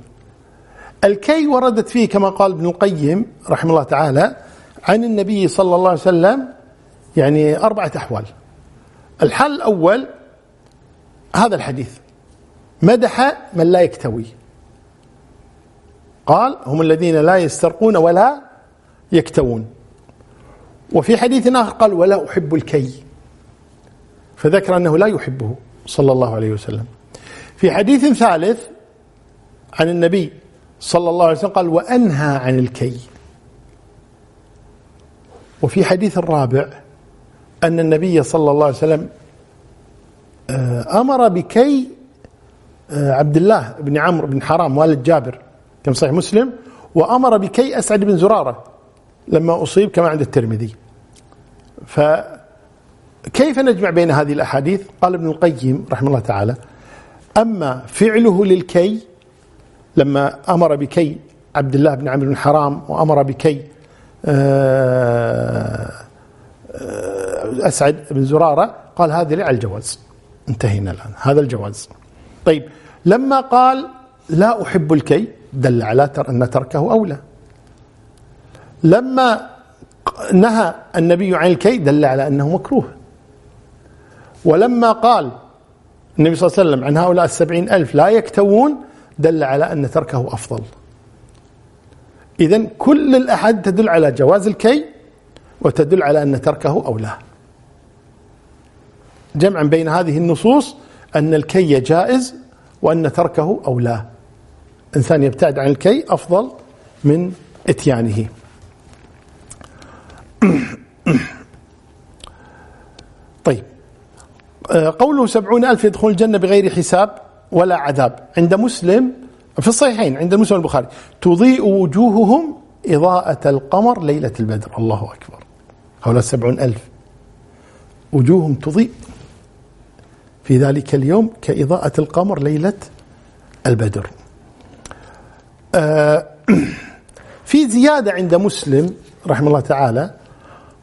الكي وردت فيه كما قال ابن القيم رحمه الله تعالى عن النبي صلى الله عليه وسلم يعني أربعة أحوال. الحال الأول هذا الحديث. مدح من لا يكتوي. قال هم الذين لا يسترقون ولا يكتوون. وفي حديث آخر قال ولا أحب الكي فذكر أنه لا يحبه صلى الله عليه وسلم. في حديث ثالث عن النبي صلى الله عليه وسلم قال وأنهى عن الكي وفي حديث الرابع أن النبي صلى الله عليه وسلم آه، أمر بكي آه، عبد الله بن عمرو بن حرام والد جابر كما صحيح مسلم وأمر بكي أسعد بن زرارة. لما أصيب كما عند الترمذي. فكيف نجمع بين هذه الأحاديث؟ قال ابن القيم رحمه الله تعالى أما فعله للكي لما أمر بكي عبد الله بن عمرو بن حرام وأمر بكي آه، آه، أسعد بن زرارة قال هذا على الجواز. انتهينا الآن. هذا الجواز. طيب لما قال لا أحب الكي دل على أن تركه أولى. لما نهى النبي عن الكي دل على أنه مكروه. ولما قال النبي صلى الله عليه وسلم عن هؤلاء السبعين ألف لا يكتوون دل على أن تركه أفضل. إذا كل الأحاديث تدل على جواز الكي وتدل على أن تركه أولى جمعا بين هذه النصوص أن الكي جائز وأن تركه أولى إنسان يبتعد عن الكي أفضل من إتيانه. طيب. آه، قوله سبعون ألف يدخل الجنة بغير حساب ولا عذاب. عند مسلم في الصحيحين عند مسلم البخاري تضيء وجوههم إضاءة القمر ليلة البدر. الله أكبر. هؤلاء السبعون ألف. وجوههم تضيء. في ذلك اليوم كإضاءة القمر ليلة البدر. آه، في زيادة عند مسلم رحمه الله تعالى.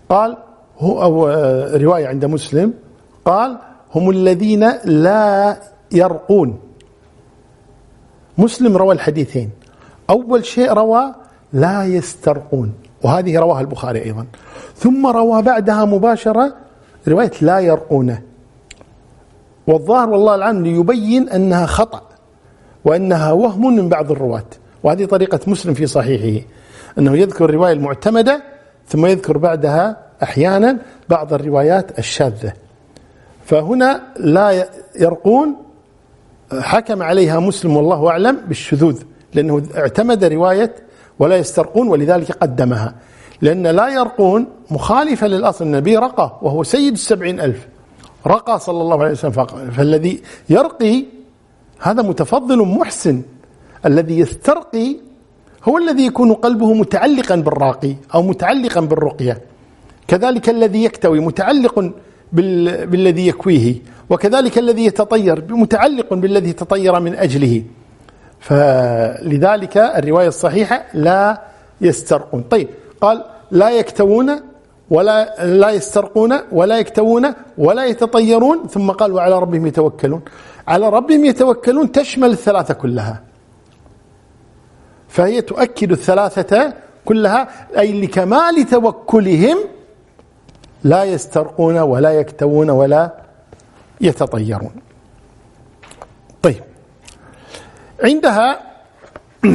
قال هو أو آه، رواية عند مسلم قال هم الذين لا يرقون. مسلم روى الحديثين. أول شيء روى لا يسترقون وهذه رواها البخاري أيضا. ثم روى بعدها مباشرة رواية لا يرقونه والظاهر والله العالم ليبين أنها خطأ وأنها وهم من بعض الرواة. وهذه طريقة مسلم في صحيحه أنه يذكر الرواية المعتمدة ثم يذكر بعدها أحيانا بعض الروايات الشاذة. فهنا لا يرقون حكم عليها مسلم والله أعلم بالشذوذ لأنه اعتمد رواية ولا يسترقون ولذلك قدمها. لأن لا يرقون مخالفة للأصل النبي رقى وهو سيد السبعين ألف. رقى صلى الله عليه وسلم فالذي يرقي هذا متفضل محسن الذي يسترقي هو الذي يكون قلبه متعلقا بالراقي أو متعلقا بالرقية. كذلك الذي يكتوي متعلق بالذي يكويه وكذلك الذي يتطير متعلق بالذي تطير من أجله. فلذلك الرواية الصحيحة لا يسترقون. طيب قال لا يكتوون ولا لا يسترقون ولا يكتوون ولا يتطيرون ثم قال وعلى ربهم يتوكلون. على ربهم يتوكلون تشمل الثلاثة كلها. فهي تؤكد الثلاثة كلها أي لكمال توكلهم لا يسترقون ولا يكتوون ولا يتطيرون. طيب. عندها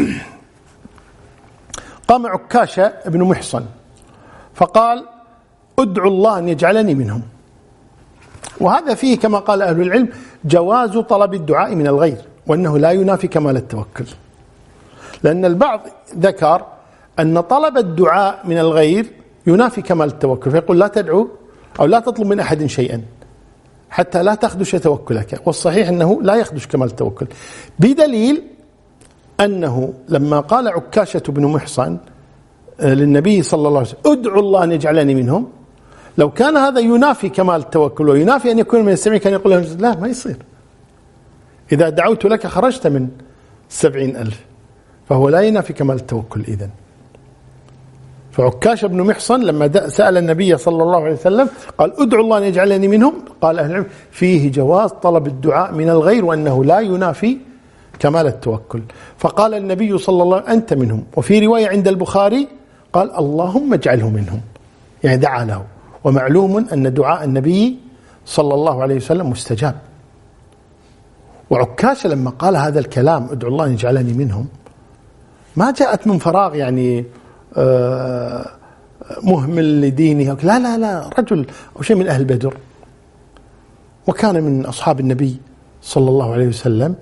قام عكاشة بن محصن فقال ادعوا الله أن يجعلني منهم. وهذا فيه كما قال أهل العلم جواز طلب الدعاء من الغير وأنه لا ينافي كمال التوكل. لأن البعض ذكر أن طلب الدعاء من الغير ينافي كمال التوكل فيقول لا تدعو أو لا تطلب من أحد شيئا حتى لا تخدش توكلك والصحيح أنه لا يخدش كمال التوكل. بدليل أنه لما قال عكاشة بن محصن آه، للنبي صلى الله عليه وسلم ادعوا الله أن يجعلني منهم لو كان هذا ينافي كمال التوكل وينافي أن يكون من السبعين كان يقول لا ما يصير. إذا دعوت لك خرجت من سبعين ألف. فهو لا ينافي كمال التوكل إذن. فعكاش بن محصن لما سأل النبي صلى الله عليه وسلم قال ادعوا الله أن يجعلني منهم؟ قال أهل العلم فيه جواز طلب الدعاء من الغير وأنه لا ينافي كمال التوكل. فقال النبي صلى الله عليه وسلم أنت منهم. وفي رواية عند البخاري قال اللهم اجعله منهم. يعني دعا له. ومعلوم أن دعاء النبي صلى الله عليه وسلم مستجاب. وعكاشة لما قال هذا الكلام أدعو الله أن يجعلني منهم. ما جاءت من فراغ يعني آه، مهمل لدينه لا لا لا رجل أو شيء من أهل بدر. وكان من أصحاب النبي صلى الله عليه وسلم.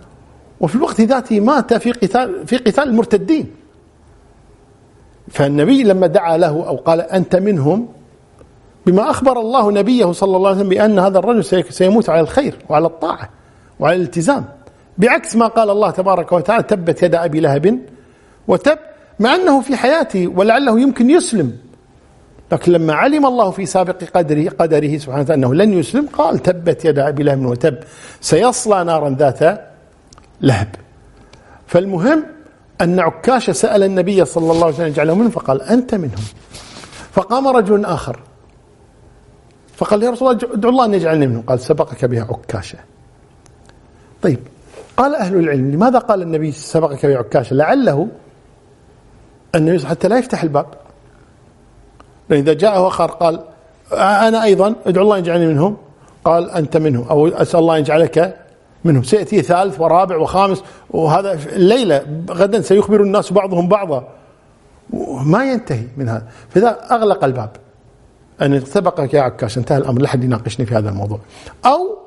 وفي الوقت ذاته مات في قتال في قتال المرتدين. فالنبي لما دعا له أو قال أنت منهم بما أخبر الله نبيه صلى الله عليه وسلم بأن هذا الرجل سيموت على الخير وعلى الطاعة وعلى الالتزام. بعكس ما قال الله تبارك وتعالى تبت يد أبي لهب وتب مع أنه في حياته ولعله يمكن يسلم. لكن لما علم الله في سابق قدره قدره سبحانه وتعالى أنه لن يسلم قال تبت يد أبي لهب وتب. سيصلى نارا ذات لهب. فالمهم أن عكاشة سأل النبي صلى الله عليه وسلم يجعله منهم فقال أنت منهم. فقام رجل آخر فقال يا رسول الله ادعو الله أن يجعلني منهم. قال سبقك بها عكاشة. طيب قال أهل العلم لماذا قال النبي سبقك بها عكاشة؟ لعله النبي حتى لا يفتح الباب. إذا جاءه آخر قال أنا أيضا أدعو الله يجعلني منهم. قال أنت منهم. أو أسأل الله يجعلك منهم. سيأتي ثالث ورابع وخامس وهذا الليلة غدا سيخبر الناس بعضهم بعضا. ما ينتهي من هذا. فإذا أغلق الباب أن سبقك يا عكاش انتهى الأمر لا أحد يناقشني في هذا الموضوع. أو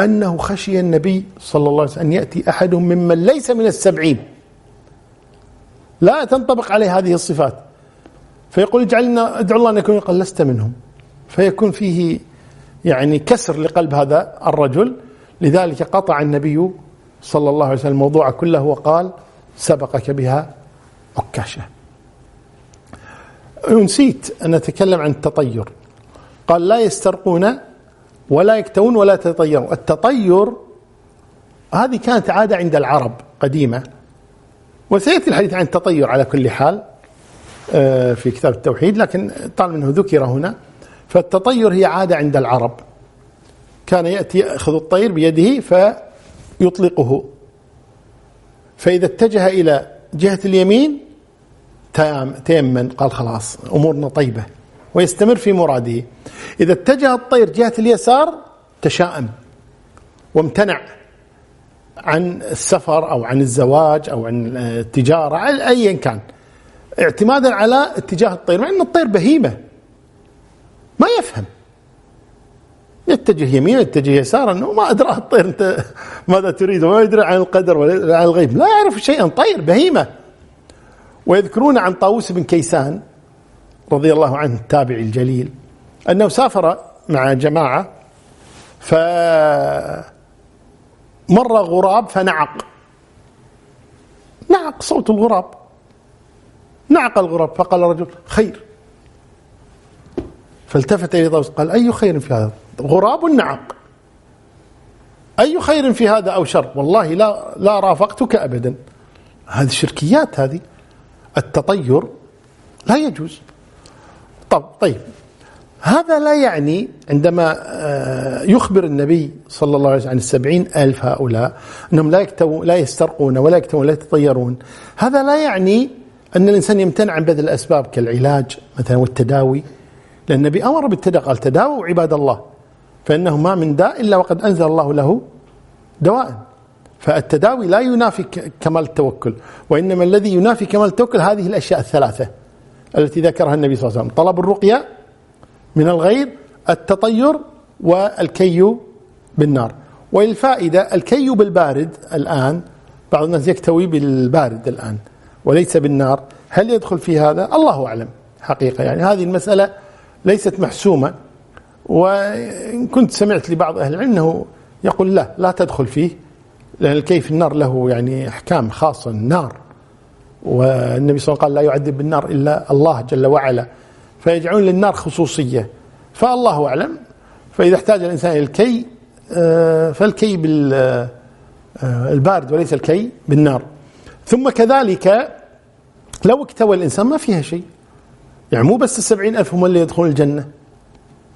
أنه خشي النبي صلى الله عليه وسلم أن يأتي أحد ممن ليس من السبعين. لا تنطبق عليه هذه الصفات. فيقول اجعلنا ادعو الله أن يكون قال لست منهم. فيكون فيه يعني كسر لقلب هذا الرجل. لذلك قطع النبي صلى الله عليه وسلم الموضوع كله وقال سبقك بها عكاشة. نسيت أن أتكلم عن التطير. قال لا يسترقون ولا يكتون ولا يتطيرون التطير هذه كانت عادة عند العرب قديمة. وسيأتي الحديث عن التطير على كل حال آه، في كتاب التوحيد لكن طال منه ذكر هنا. فالتطير هي عادة عند العرب. كان يأتي يأخذ الطير بيده فيطلقه. فإذا اتجه إلى جهة اليمين تيمن قال خلاص أمورنا طيبة ويستمر في مراده. إذا اتجه الطير جهة اليسار تشاءم وامتنع. عن السفر أو عن الزواج أو عن التجارة أيا كان. اعتمادا على اتجاه الطير مع أن الطير بهيمة. ما يفهم. يتجه يمين يتجه يسارا إنه ما ادرى الطير أنت ماذا تريد وما يدري عن القدر ولا عن الغيب. لا يعرف شيئا. طير بهيمة. ويذكرون عن طاووس بن كيسان رضي الله عنه التابعي الجليل أنه سافر مع جماعة ف مر غراب فنعق. نعق صوت الغراب. نعق الغراب. فقال الرجل خير. فالتفت إلى طاووس قال أي خير في هذا؟ غراب نعق. أي خير في هذا أو شر؟ والله لا لا رافقتك أبدا. هذه شركيات هذه التطير لا يجوز. طب طيب. هذا لا يعني عندما آه، يخبر النبي صلى الله عليه وسلم عن السبعين ألف هؤلاء أنهم لا, لا يسترقون ولا يكتوون ولا يتطيرون. هذا لا يعني أن الإنسان يمتنع عن بذل الأسباب كالعلاج مثلا والتداوي. لأن النبي أمر بالتداوي قال تداووا عباد الله فإنه ما من داء إلا وقد أنزل الله له دواء. فالتداوي لا ينافي كمال التوكل وإنما الذي ينافي كمال التوكل هذه الأشياء الثلاثة التي ذكرها النبي صلى الله عليه وسلم. طلب الرقية من الغير التطير والكي بالنار. وللفائدة الكي بالبارد الآن بعض الناس يكتوي بالبارد الآن وليس بالنار. هل يدخل في هذا؟ الله أعلم. حقيقة يعني هذه المسألة ليست محسومة. وإن كنت سمعت لبعض أهل العلم أنه يقول لا لا تدخل فيه لأن الكيف النار له يعني أحكام خاصة النار. والنبي صلى الله عليه وسلم قال لا يعذب بالنار إلا الله جل وعلا. فيجعلون للنار خصوصية. فالله أعلم. فإذا احتاج الإنسان إلى الكي آه، فالكي بالبارد آه، وليس الكي بالنار. ثم كذلك لو اكتوى الإنسان ما فيها شيء. يعني مو بس السبعين ألف هم اللي يدخلون الجنة.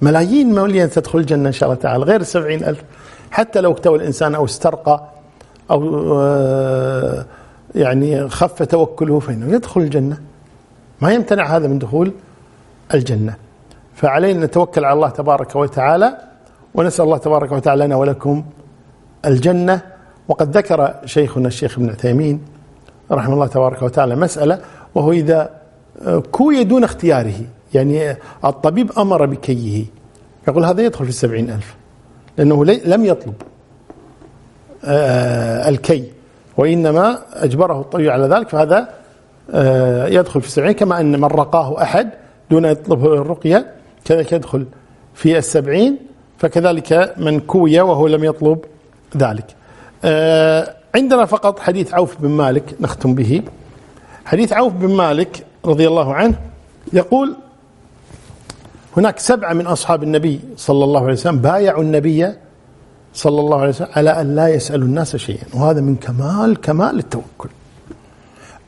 ملايين مملينة تدخل الجنة إن شاء الله تعالى غير السبعين ألف. حتى لو اكتوى الإنسان أو استرقى أو آه، يعني خف توكله فإنه يدخل الجنة. ما يمتنع هذا من دخول الجنة. فعلينا نتوكل على الله تبارك وتعالى ونسأل الله تبارك وتعالى لنا ولكم الجنة. وقد ذكر شيخنا الشيخ ابن عثيمين رحمه الله تبارك وتعالى مسألة وهو إذا كوي دون اختياره يعني الطبيب أمر بكيه. يقول هذا يدخل في السبعين ألف لأنه لم يطلب آه، الكي وإنما أجبره الطبيب على ذلك فهذا آه، يدخل في السبعين كما أن من رقاه أحد دون يطلب الرقية كذلك يدخل في السبعين فكذلك من كوي وهو لم يطلب ذلك. آه، عندنا فقط حديث عوف بن مالك نختم به. حديث عوف بن مالك رضي الله عنه يقول هناك سبعة من أصحاب النبي صلى الله عليه وسلم بايعوا النبي صلى الله عليه وسلم على أن لا يسألوا الناس شيئا وهذا من كمال كمال التوكل.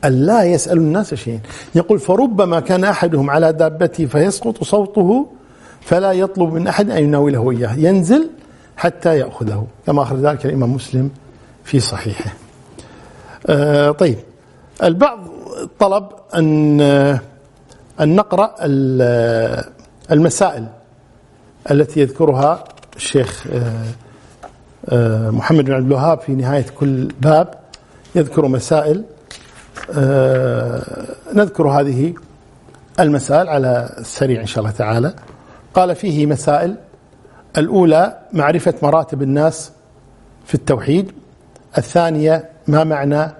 أن لا يسألوا الناس شيئا. يقول فربما كان أحدهم على دابته فيسقط صوته فلا يطلب من أحد أن يناوله إياه. ينزل حتى يأخذه. كما أخرج ذلك الإمام مسلم في صحيحه. آه طيب. البعض طلب أن أن نقرأ المسائل التي يذكرها الشيخ آه، آه، محمد بن عبد الوهاب في نهاية كل باب. يذكر مسائل آه، نذكر هذه المسائل على السريع إن شاء الله تعالى. قال فيه مسائل. الأولى معرفة مراتب الناس في التوحيد. الثانية ما معنى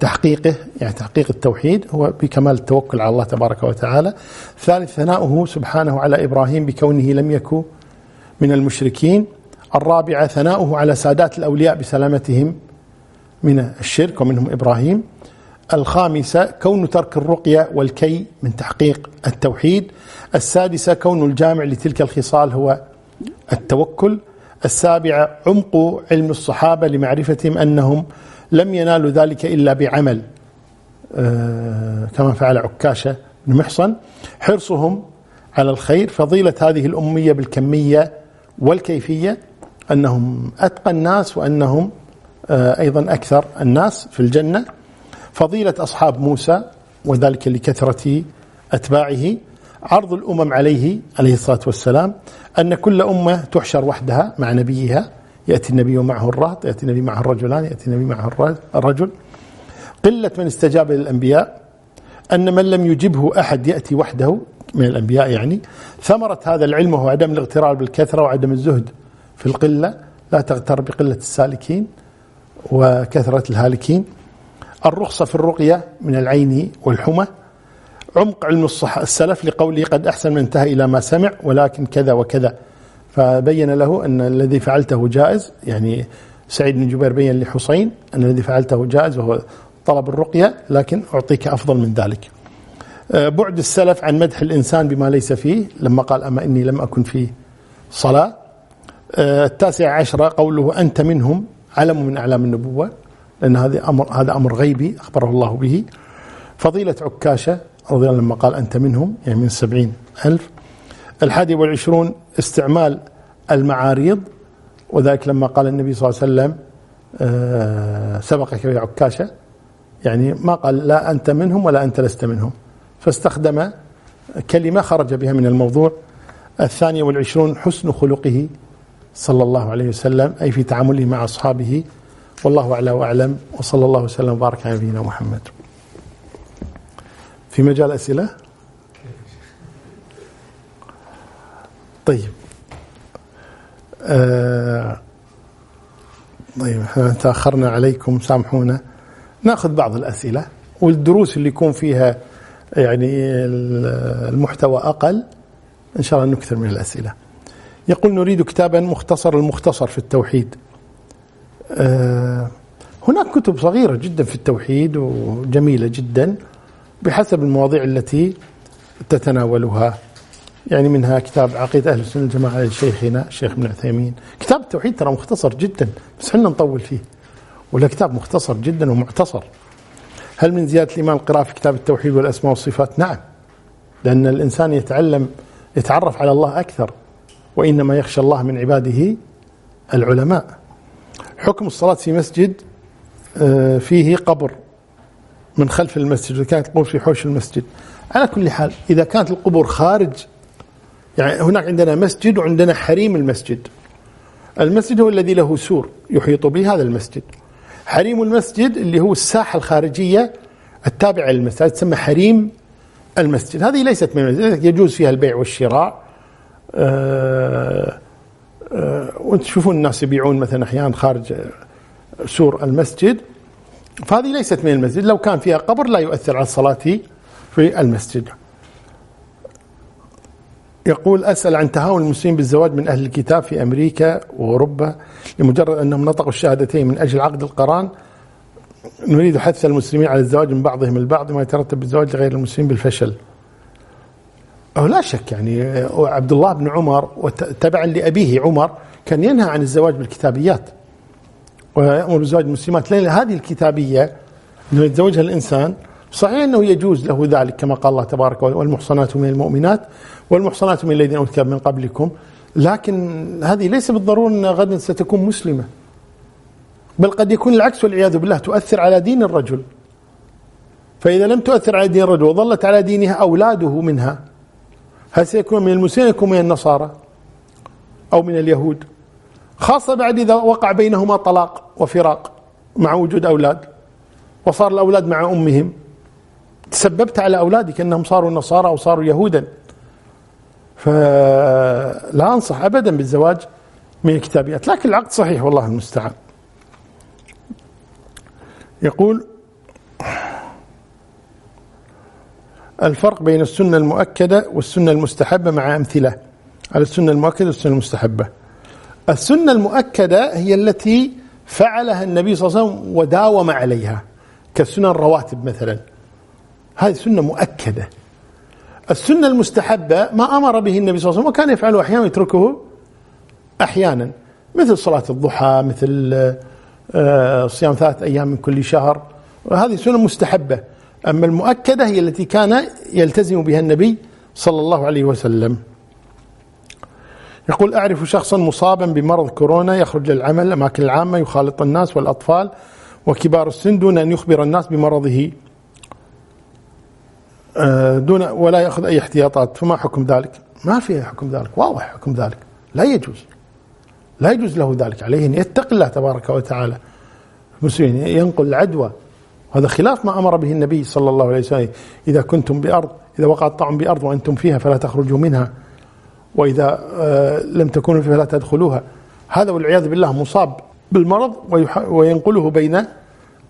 تحقيقه يعني تحقيق التوحيد. هو بكمال التوكل على الله تبارك وتعالى. ثالث ثناؤه سبحانه على إبراهيم بكونه لم يكن من المشركين. الرابعة ثناؤه على سادات الأولياء بسلامتهم من الشرك ومنهم إبراهيم. الخامسة كون ترك الرقية والكي من تحقيق التوحيد. السادسة كون الجامع لتلك الخصال هو التوكل. السابعة عمق علم الصحابة لمعرفتهم أنهم لم ينالوا ذلك إلا بعمل. آه، كما فعل عكاشة بن محصن. حرصهم على الخير. فضيلة هذه الأمية بالكمية والكيفية أنهم أتقى الناس وأنهم آه، أيضا أكثر الناس في الجنة. فضيلة أصحاب موسى وذلك لكثرة أتباعه عرض الأمم عليه عليه الصلاة والسلام أن كل أمة تحشر وحدها مع نبيها يأتي النبي معه الرهط يأتي النبي معه الرجلان يأتي النبي معه الرجل. قلة من استجاب للأنبياء أن من لم يجبه أحد يأتي وحده من الأنبياء يعني. ثمرة هذا العلم وهو عدم الاغترار بالكثرة وعدم الزهد في القلة لا تغتر بقلة السالكين وكثرة الهالكين. الرخصة في الرقية من العين والحمى. عمق علم الصح السلف لقوله قد أحسن من انتهى إلى ما سمع ولكن كذا وكذا. فبين له أن الذي فعلته جائز يعني سعيد بن جبير بين لحسين أن الذي فعلته جائز وهو طلب الرقية لكن أعطيك أفضل من ذلك. آه، بعد السلف عن مدح الإنسان بما ليس فيه لما قال أما إني لم أكن في صلاة. آه، التاسع عشرة قوله أنت منهم علم من أعلام النبوة. لأن هذا أمر هذا أمر غيبي أخبره الله به. فضيلة عكاشة رضي الله لما قال أنت منهم يعني من سبعين ألف. الحادي والعشرون استعمال المعاريض وذلك لما قال النبي صلى الله عليه وسلم آه، سبقك يا عكاشة يعني ما قال لا أنت منهم ولا أنت لست منهم. فاستخدم كلمة خرج بها من الموضوع. الثانية والعشرون حسن خلقه صلى الله عليه وسلم أي في تعامله مع أصحابه والله أعلى وأعلم وصلى الله وسلم وبارك على نبينا محمد. في مجال أسئلة؟ طيب. آه طيب إحنا تأخرنا عليكم سامحونا. نأخذ بعض الأسئلة والدروس اللي يكون فيها يعني المحتوى أقل إن شاء الله نكثر من الأسئلة. يقول نريد كتابا مختصر المختصر في التوحيد. هناك كتب صغيرة جدا في التوحيد وجميلة جدا بحسب المواضيع التي تتناولها. يعني منها كتاب عقيدة أهل السنة الجماعة لشيخنا الشيخ ابن عثيمين. كتاب التوحيد ترى مختصر جدا بس إحنا نطول فيه. ولا كتاب مختصر جدا ومعتصر. هل من زيادة الإيمان القراءة في كتاب التوحيد والأسماء والصفات؟ نعم. لأن الإنسان يتعلم يتعرف على الله أكثر وإنما يخشى الله من عباده العلماء. حكم الصلاة في مسجد آه، فيه قبر من خلف المسجد إذا كانت القبور في حوش المسجد. على كل حال إذا كانت القبور خارج يعني هناك عندنا مسجد وعندنا حريم المسجد. المسجد هو الذي له سور يحيط به هذا المسجد. حريم المسجد اللي هو الساحة الخارجية التابعة للمسجد تسمى حريم المسجد. هذه ليست من المسجد يجوز فيها البيع والشراء. آه، آه، وتشوفون الناس يبيعون مثلا أحيانا خارج سور المسجد. فهذه ليست من المسجد. لو كان فيها قبر لا يؤثر على الصلاة في المسجد. يقول أسأل عن تهاون المسلمين بالزواج من أهل الكتاب في أمريكا وأوروبا لمجرد أنهم نطقوا الشهادتين من أجل عقد القران. نريد حث المسلمين على الزواج من بعضهم البعض ما يترتب بالزواج لغير المسلمين بالفشل. أو لا شك يعني عبد الله بن عمر تبعا لأبيه عمر كان ينهى عن الزواج بالكتابيات. ويأمر بزواج المسلمات. لأن هذه الكتابية أنه يتزوجها الإنسان صحيح أنه يجوز له ذلك كما قال الله تبارك والمحصنات من المؤمنات والمحصنات من الذين أوتوا من قبلكم. لكن هذه ليس بالضرورة أن غدا ستكون مسلمة. بل قد يكون العكس والعياذ بالله تؤثر على دين الرجل. فإذا لم تؤثر على دين الرجل وظلت على دينها أولاده منها هل سيكون من المسلمين يكون من النصارى أو من اليهود؟ خاصة بعد إذا وقع بينهما طلاق وفراق مع وجود أولاد وصار الأولاد مع أمهم. تسببت على أولادك أنهم صاروا نصارى أو صاروا يهودا. فلا أنصح أبدا بالزواج من الكتابيات لكن العقد صحيح والله المستعان. يقول الفرق بين السنة المؤكدة والسنة المستحبة مع أمثلة. على السنة المؤكدة والسنة المستحبة؟ السنة المؤكدة هي التي فعلها النبي صلى الله عليه وسلم وداوم عليها كالسنن الرواتب مثلا. هذه سنة مؤكدة. السنة المستحبة ما أمر به النبي صلى الله عليه وسلم وكان يفعله أحيانا ويتركه أحيانا مثل صلاة الضحى مثل آه، صيام ثلاثة أيام من كل شهر. وهذه سنة مستحبة. أما المؤكدة هي التي كان يلتزم بها النبي صلى الله عليه وسلم. يقول أعرف شخصا مصابا بمرض كورونا يخرج للعمل الأماكن العامة يخالط الناس والأطفال وكبار السن دون أن يخبر الناس بمرضه آه، دون ولا يأخذ أي احتياطات. فما حكم ذلك؟ ما في حكم ذلك. واضح حكم ذلك. لا يجوز. لا يجوز له ذلك عليه. أن يتقي الله تبارك وتعالى. المسلمين ينقل العدوى هذا خلاف ما أمر به النبي صلى الله عليه وسلم. إذا كنتم بأرض إذا وقع الطعم بأرض وأنتم فيها فلا تخرجوا منها. وإذا آه، لم تكونوا فيها فلا تدخلوها. هذا والعياذ بالله مصاب بالمرض وينقله بين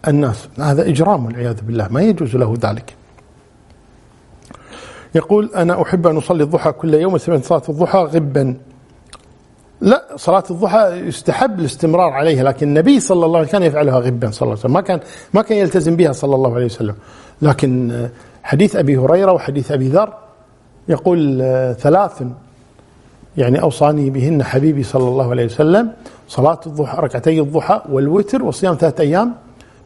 الناس. هذا إجرام والعياذ بالله ما يجوز له ذلك. يقول أنا أحب أن أصلي الضحى كل يوم سمعت صلاة الضحى غبا. لا صلاة الضحى يستحب الاستمرار عليها لكن النبي صلى الله عليه وسلم كان يفعلها غبا صلى الله عليه وسلم. ما كان ما كان يلتزم بها صلى الله عليه وسلم. لكن حديث أبي هريرة وحديث أبي ذر يقول ثلاث يعني أوصاني بهن حبيبي صلى الله عليه وسلم صلاة الضحى ركعتي الضحى والوتر وصيام ثلاثة أيام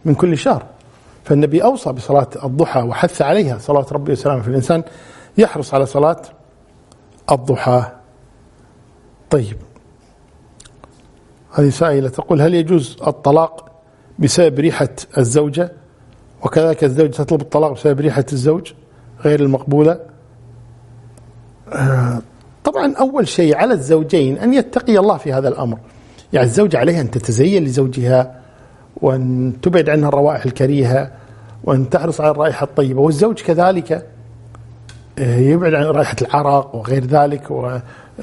من كل شهر. فالنبي أوصى بصلاة الضحى وحث عليها صلاة ربي وسلامه في الإنسان يحرص على صلاة الضحى. طيب. هذه سائلة تقول هل يجوز الطلاق بسبب ريحة الزوجة؟ وكذلك الزوجة تطلب الطلاق بسبب ريحة الزوج غير المقبولة؟ آه، طبعا أول شيء على الزوجين أن يتقي الله في هذا الأمر. يعني الزوجة عليها أن تتزين لزوجها وأن تبعد عنها الروائح الكريهة وأن تحرص على الرائحة الطيبة والزوج كذلك آه، يبعد عن رائحة العرق وغير ذلك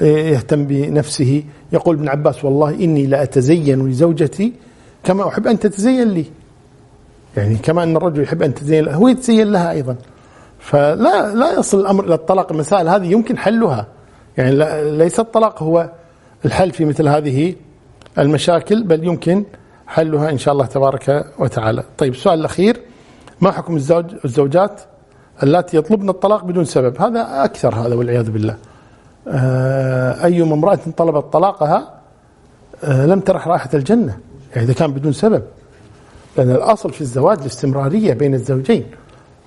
ويهتم بنفسه. يقول ابن عباس والله إني لأتزين لزوجتي كما أحب أن تتزين لي. يعني كما أن الرجل يحب أن تتزين له هو يتزين لها أيضا. فلا لا يصل الأمر إلى الطلاق المسائل هذه يمكن حلها. يعني ليس الطلاق هو الحل في مثل هذه المشاكل بل يمكن حلها إن شاء الله تبارك وتعالى. طيب السؤال الأخير ما حكم الزوج الزوجات اللاتي يطلبن الطلاق بدون سبب؟ هذا أكثر هذا والعياذ بالله. أي امرأة طلبت طلاقها آه، لم ترح رائحة الجنة يعني إذا كان بدون سبب لأن الأصل في الزواج الاستمرارية بين الزوجين.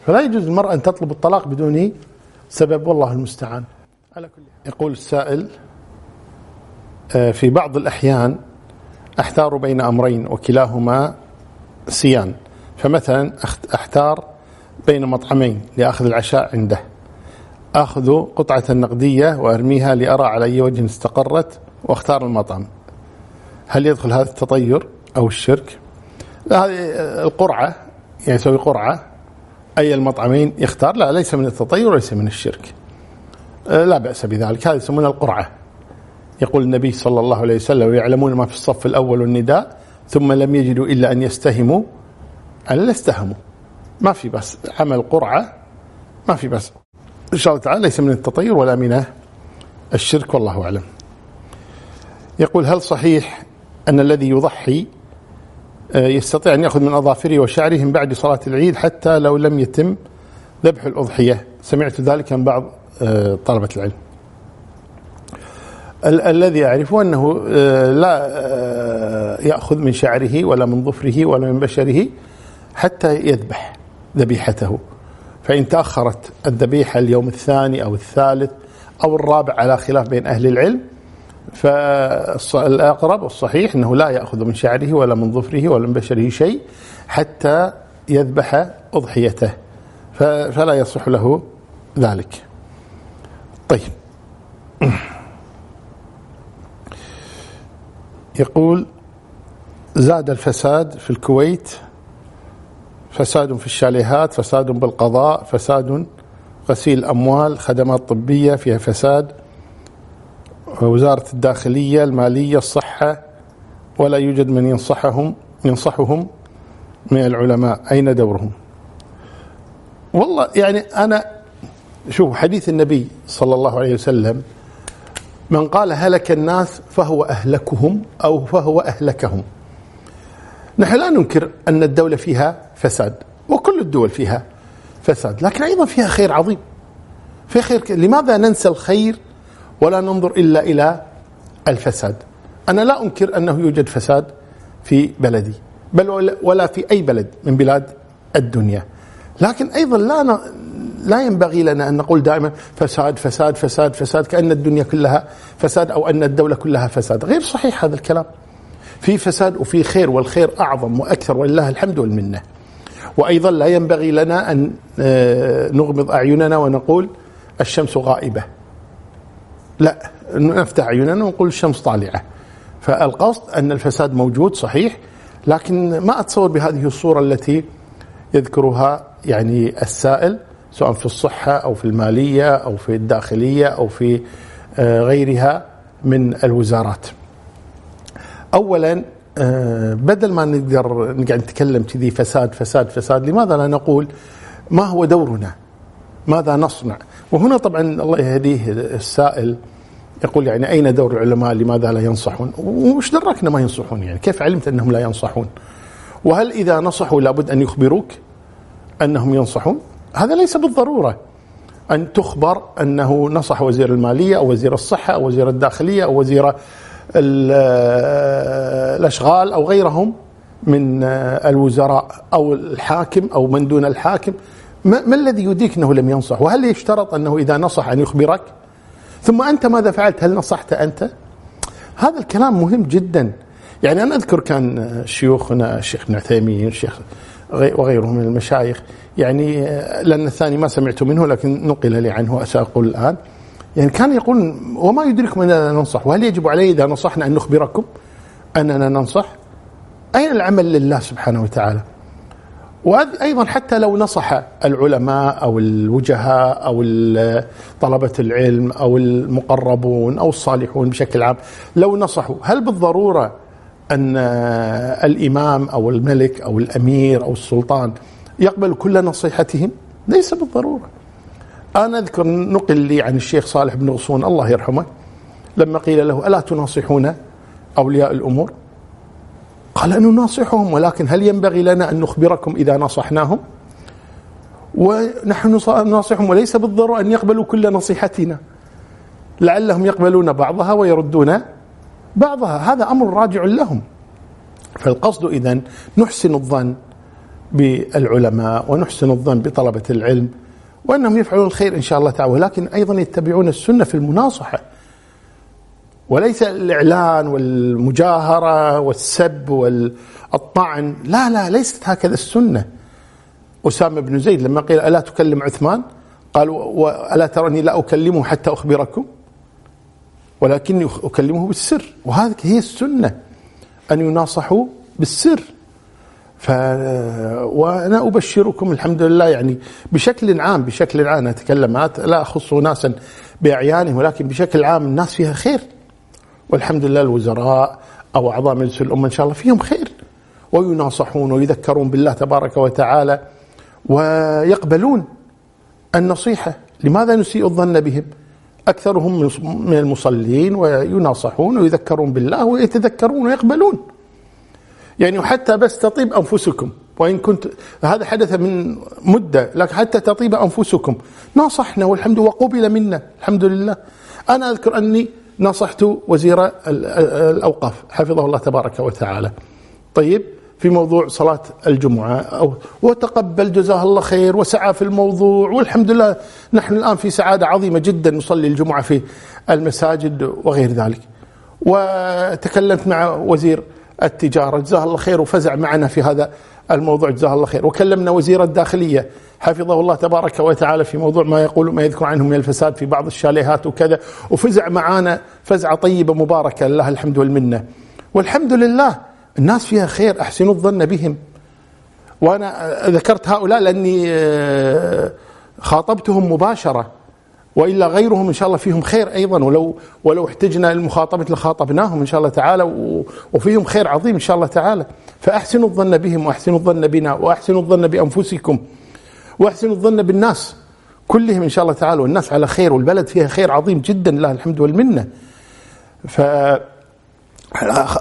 فلا يجوز المرأة أن تطلب الطلاق بدون سبب والله المستعان. على كل يقول السائل آه، في بعض الأحيان أحتار بين أمرين وكلاهما سيان. فمثلا أحتار بين مطعمين لأخذ العشاء عنده. أخذ قطعة النقدية وأرميها لأرى على أي وجه استقرت واختار المطعم. هل يدخل هذا التطير أو الشرك؟ هذه القرعة يعني يسوي قرعة. أي المطعمين يختار؟ لا ليس من التطير وليس من الشرك. لا بأس بذلك. هذا يسمونها القرعة. يقول النبي صلى الله عليه وسلم ويعلمون ما في الصف الأول والنداء ثم لم يجدوا إلا أن يستهموا. ألا استهموا ما في بس عمل قرعة ما في بس إن شاء الله تعالى ليس من التطير ولا من الشرك والله أعلم. يقول هل صحيح أن الذي يضحي آه، يستطيع أن يأخذ من أظافره وشعره من بعد صلاة العيد حتى لو لم يتم ذبح الأضحية؟ سمعت ذلك من بعض آه، طلبة العلم. ال الذي أعرفه أنه آه، لا يأخذ من شعره ولا من ظفره ولا من بشره حتى يذبح ذبيحته. فإن تأخرت الذبيحة اليوم الثاني أو الثالث أو الرابع على خلاف بين أهل العلم فالأقرب والصحيح أنه لا يأخذ من شعره ولا من ظفره ولا من بشره شيء حتى يذبح أضحيته فلا يصح له ذلك. طيب. يقول زاد الفساد في الكويت فساد في الشاليهات فساد بالقضاء فساد غسيل أموال خدمات طبية فيها فساد. وزارة الداخلية المالية الصحة ولا يوجد من ينصحهم ينصحهم من العلماء. أين دورهم؟ والله يعني أنا شوف حديث النبي صلى الله عليه وسلم من قال هلك الناس فهو أهلكهم أو فهو أهلكهم. نحن لا ننكر أن الدولة فيها فساد. وكل الدول فيها فساد لكن أيضا فيها خير عظيم. في خير لماذا ننسى الخير ولا ننظر إلا إلى الفساد؟ أنا لا أنكر أنه يوجد فساد في بلدي بل ولا في أي بلد من بلاد الدنيا. لكن أيضا لا لا ينبغي لنا أن نقول دائما فساد فساد فساد فساد كأن الدنيا كلها فساد أو أن الدولة كلها فساد. غير صحيح هذا الكلام. في فساد وفي خير والخير أعظم وأكثر ولله الحمد والمنة. وأيضا لا ينبغي لنا أن آه، نغمض أعيننا ونقول الشمس غائبة. لا نفتح عيوننا ونقول الشمس طالعة. فالقصد أن الفساد موجود صحيح لكن ما أتصور بهذه الصورة التي يذكرها يعني السائل سواء في الصحة أو في المالية أو في الداخلية أو في آه، غيرها من الوزارات. أولا بدل ما نقدر نقعد نتكلم كذي فساد فساد فساد لماذا لا نقول ما هو دورنا؟ ماذا نصنع؟ وهنا طبعا الله يهديه السائل يقول يعني أين دور العلماء؟ لماذا لا ينصحون؟ وش دركنا ما ينصحون يعني؟ كيف علمت أنهم لا ينصحون؟ وهل إذا نصحوا لابد أن يخبروك أنهم ينصحون؟ هذا ليس بالضرورة أن تخبر أنه نصح وزير المالية أو وزير الصحة أو وزير الداخلية أو وزير الأشغال أو غيرهم من الوزراء أو الحاكم أو من دون الحاكم. ما, الذي يديك أنه لم ينصح؟ وهل يشترط أنه إذا نصح أن يخبرك؟ ثم أنت ماذا فعلت؟ هل نصحت أنت؟ هذا الكلام مهم جدا. يعني أنا أذكر كان شيوخنا الشيخ ابن عثيمين الشيخ وغيرهم من المشايخ يعني لأن الثاني ما سمعت منه لكن نقل لي عنه أقول الآن. يعني كان يقول وما يدركم أننا ننصح وهل يجب علي إذا نصحنا أن نخبركم أننا ننصح؟ أين العمل لله سبحانه وتعالى؟ وأيضا حتى لو نصح العلماء أو الوجهاء أو طلبة العلم أو المقربون أو الصالحون بشكل عام لو نصحوا هل بالضرورة أن الإمام أو الملك أو الأمير أو السلطان يقبل كل نصيحتهم؟ ليس بالضرورة. أنا أذكر نقل لي عن الشيخ صالح بن غصون الله يرحمه لما قيل له ألا تناصحون أولياء الأمور؟ قال نناصحهم ولكن هل ينبغي لنا أن نخبركم إذا نصحناهم ونحن نناصحهم وليس بالضرورة أن يقبلوا كل نصيحتنا. لعلهم يقبلون بعضها ويردون بعضها. هذا أمر راجع لهم. فالقصد إذن نحسن الظن بالعلماء ونحسن الظن بطلبة العلم وأنهم يفعلون الخير إن شاء الله تعالى ولكن أيضا يتبعون السنة في المناصحة. وليس الإعلان والمجاهرة والسب والطعن لا لا ليست هكذا السنة. أسامة بن زيد لما قيل ألا تكلم عثمان قال ألا ترني لا أكلمه حتى أخبركم؟ ولكني أكلمه بالسر. وهذه هي السنة أن يناصحوا بالسر. ف وأنا أبشركم الحمد لله يعني بشكل عام بشكل عام أتكلم لا أخص ناسا بأعيانهم ولكن بشكل عام الناس فيها خير. والحمد لله الوزراء أو أعضاء مجلس الأمة إن شاء الله فيهم خير. ويناصحون ويذكرون بالله تبارك وتعالى ويقبلون النصيحة. لماذا نسيء الظن بهم؟ أكثرهم من المصلين ويناصحون ويذكرون بالله ويتذكرون ويقبلون. يعني حتى بس تطيب أنفسكم وإن كنت هذا حدث من مدة لكن حتى تطيب أنفسكم. ناصحنا والحمد وقبل منا الحمد لله. أنا أذكر أني نصحت وزير الأوقاف حفظه الله تبارك وتعالى. طيب في موضوع صلاة الجمعة أو وتقبل جزاه الله خير وسعى في الموضوع والحمد لله. نحن الآن في سعادة عظيمة جدا نصلي الجمعة في المساجد وغير ذلك. وتكلمت مع وزير التجارة. جزاه الله خير وفزع معنا في هذا الموضوع. جزاه الله خير. وكلمنا وزير الداخلية. حفظه الله تبارك وتعالى في موضوع ما يقول ما يذكر عنه من الفساد في بعض الشاليهات وكذا. وفزع معنا فزعة طيبة مباركة. لله الحمد والمنة. والحمد لله الناس فيها خير. أحسنوا الظن بهم. وأنا ذكرت هؤلاء لأني آه، خاطبتهم مباشرة. وإلا غيرهم إن شاء الله فيهم خير أيضا. ولو ولو احتجنا للمخاطبة لخاطبناهم إن شاء الله تعالى وفيهم خير عظيم إن شاء الله تعالى. فأحسنوا الظن بهم وأحسنوا الظن بنا وأحسنوا الظن بأنفسكم وأحسنوا الظن بالناس كلهم إن شاء الله تعالى. والناس على خير والبلد فيها خير عظيم جدا لله الحمد والمنة. ف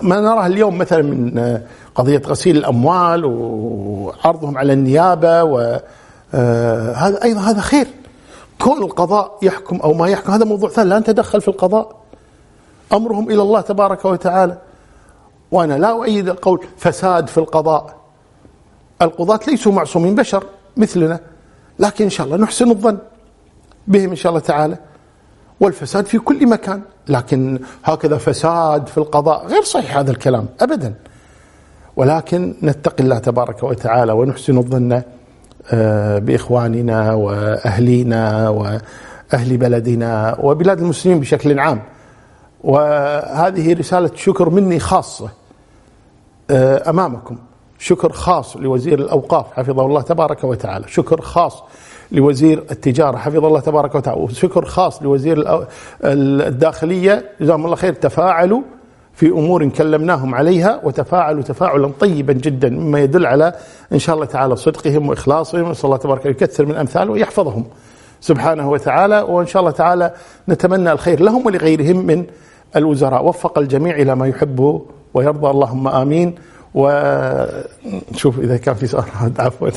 ما نراه اليوم مثلا من قضية غسيل الأموال وعرضهم على النيابة وهذا آه، أيضا هذا خير. كون القضاء يحكم أو ما يحكم هذا موضوع ثاني لا نتدخل في القضاء. أمرهم إلى الله تبارك وتعالى. وأنا لا أؤيد القول فساد في القضاء. القضاة ليسوا معصومين بشر مثلنا لكن إن شاء الله نحسن الظن بهم إن شاء الله تعالى. والفساد في كل مكان لكن هكذا فساد في القضاء غير صحيح هذا الكلام أبدا. ولكن نتقي الله تبارك وتعالى ونحسن الظن بإخواننا وأهلينا وأهل بلدنا وبلاد المسلمين بشكل عام. وهذه رسالة شكر مني خاصة آه، أمامكم. شكر خاص لوزير الأوقاف حفظه الله تبارك وتعالى، شكر خاص لوزير التجارة حفظه الله تبارك وتعالى، وشكر خاص لوزير الداخلية جزاهم الله خير تفاعلوا في أمور كلمناهم عليها وتفاعلوا تفاعلا طيبا جدا مما يدل على إن شاء الله تعالى صدقهم وإخلاصهم نسال الله تبارك يكثر من امثاله ويحفظهم سبحانه وتعالى وإن شاء الله تعالى نتمنى الخير لهم ولغيرهم من الوزراء. وفق الجميع إلى ما يحب ويرضى اللهم آمين. ونشوف إذا كان في سؤال عفوا.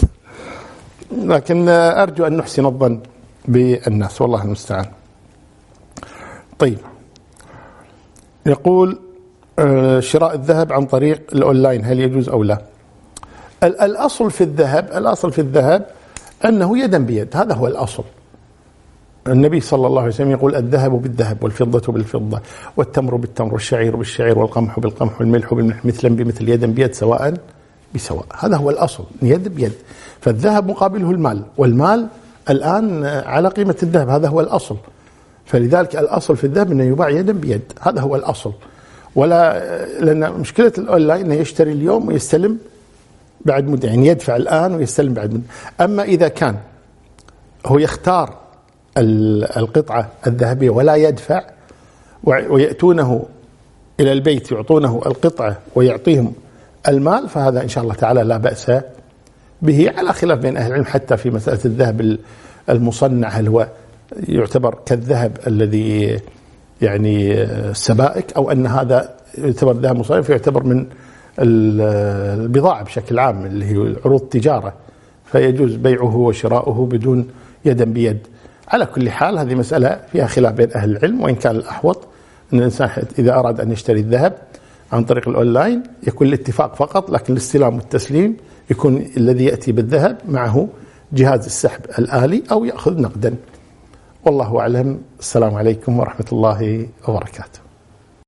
لكن أرجو أن نحسن الظن بالناس والله المستعان. طيب. يقول شراء الذهب عن طريق الأونلاين هل يجوز أو لا؟ الأصل في الذهب الأصل في الذهب أنه يدا بيد هذا هو الأصل. النبي صلى الله عليه وسلم يقول الذهب بالذهب والفضة بالفضة والتمر بالتمر والشعير بالشعير والقمح بالقمح والملح بالملح مثلا بمثل يدا بيد سواء بسواء هذا هو الأصل يد بيد فالذهب مقابله المال والمال الآن على قيمة الذهب هذا هو الأصل فلذلك الأصل في الذهب أنه يباع يدا بيد هذا هو الأصل ولا لأن مشكلة الأونلاين يشتري اليوم ويستلم بعد مدة يعني يدفع الآن ويستلم بعد مدة. أما إذا كان هو يختار القطعة الذهبية ولا يدفع ويأتونه إلى البيت يعطونه القطعة ويعطيهم المال فهذا إن شاء الله تعالى لا بأس به على خلاف بين أهل العلم حتى في مسألة الذهب المصنع هل هو يعتبر كالذهب الذي يعني سبائك أو أن هذا يعتبر ذهب مصيف يعتبر من البضاعة بشكل عام اللي هي عروض تجارة. فيجوز بيعه وشراؤه بدون يدا بيد. على كل حال هذه مسألة فيها خلاف بين أهل العلم وإن كان الأحوط أن الإنسان إذا أراد أن يشتري الذهب عن طريق الأونلاين يكون الاتفاق فقط لكن الاستلام والتسليم يكون الذي يأتي بالذهب معه جهاز السحب الآلي أو يأخذ نقدا. والله أعلم. السلام عليكم ورحمة الله وبركاته.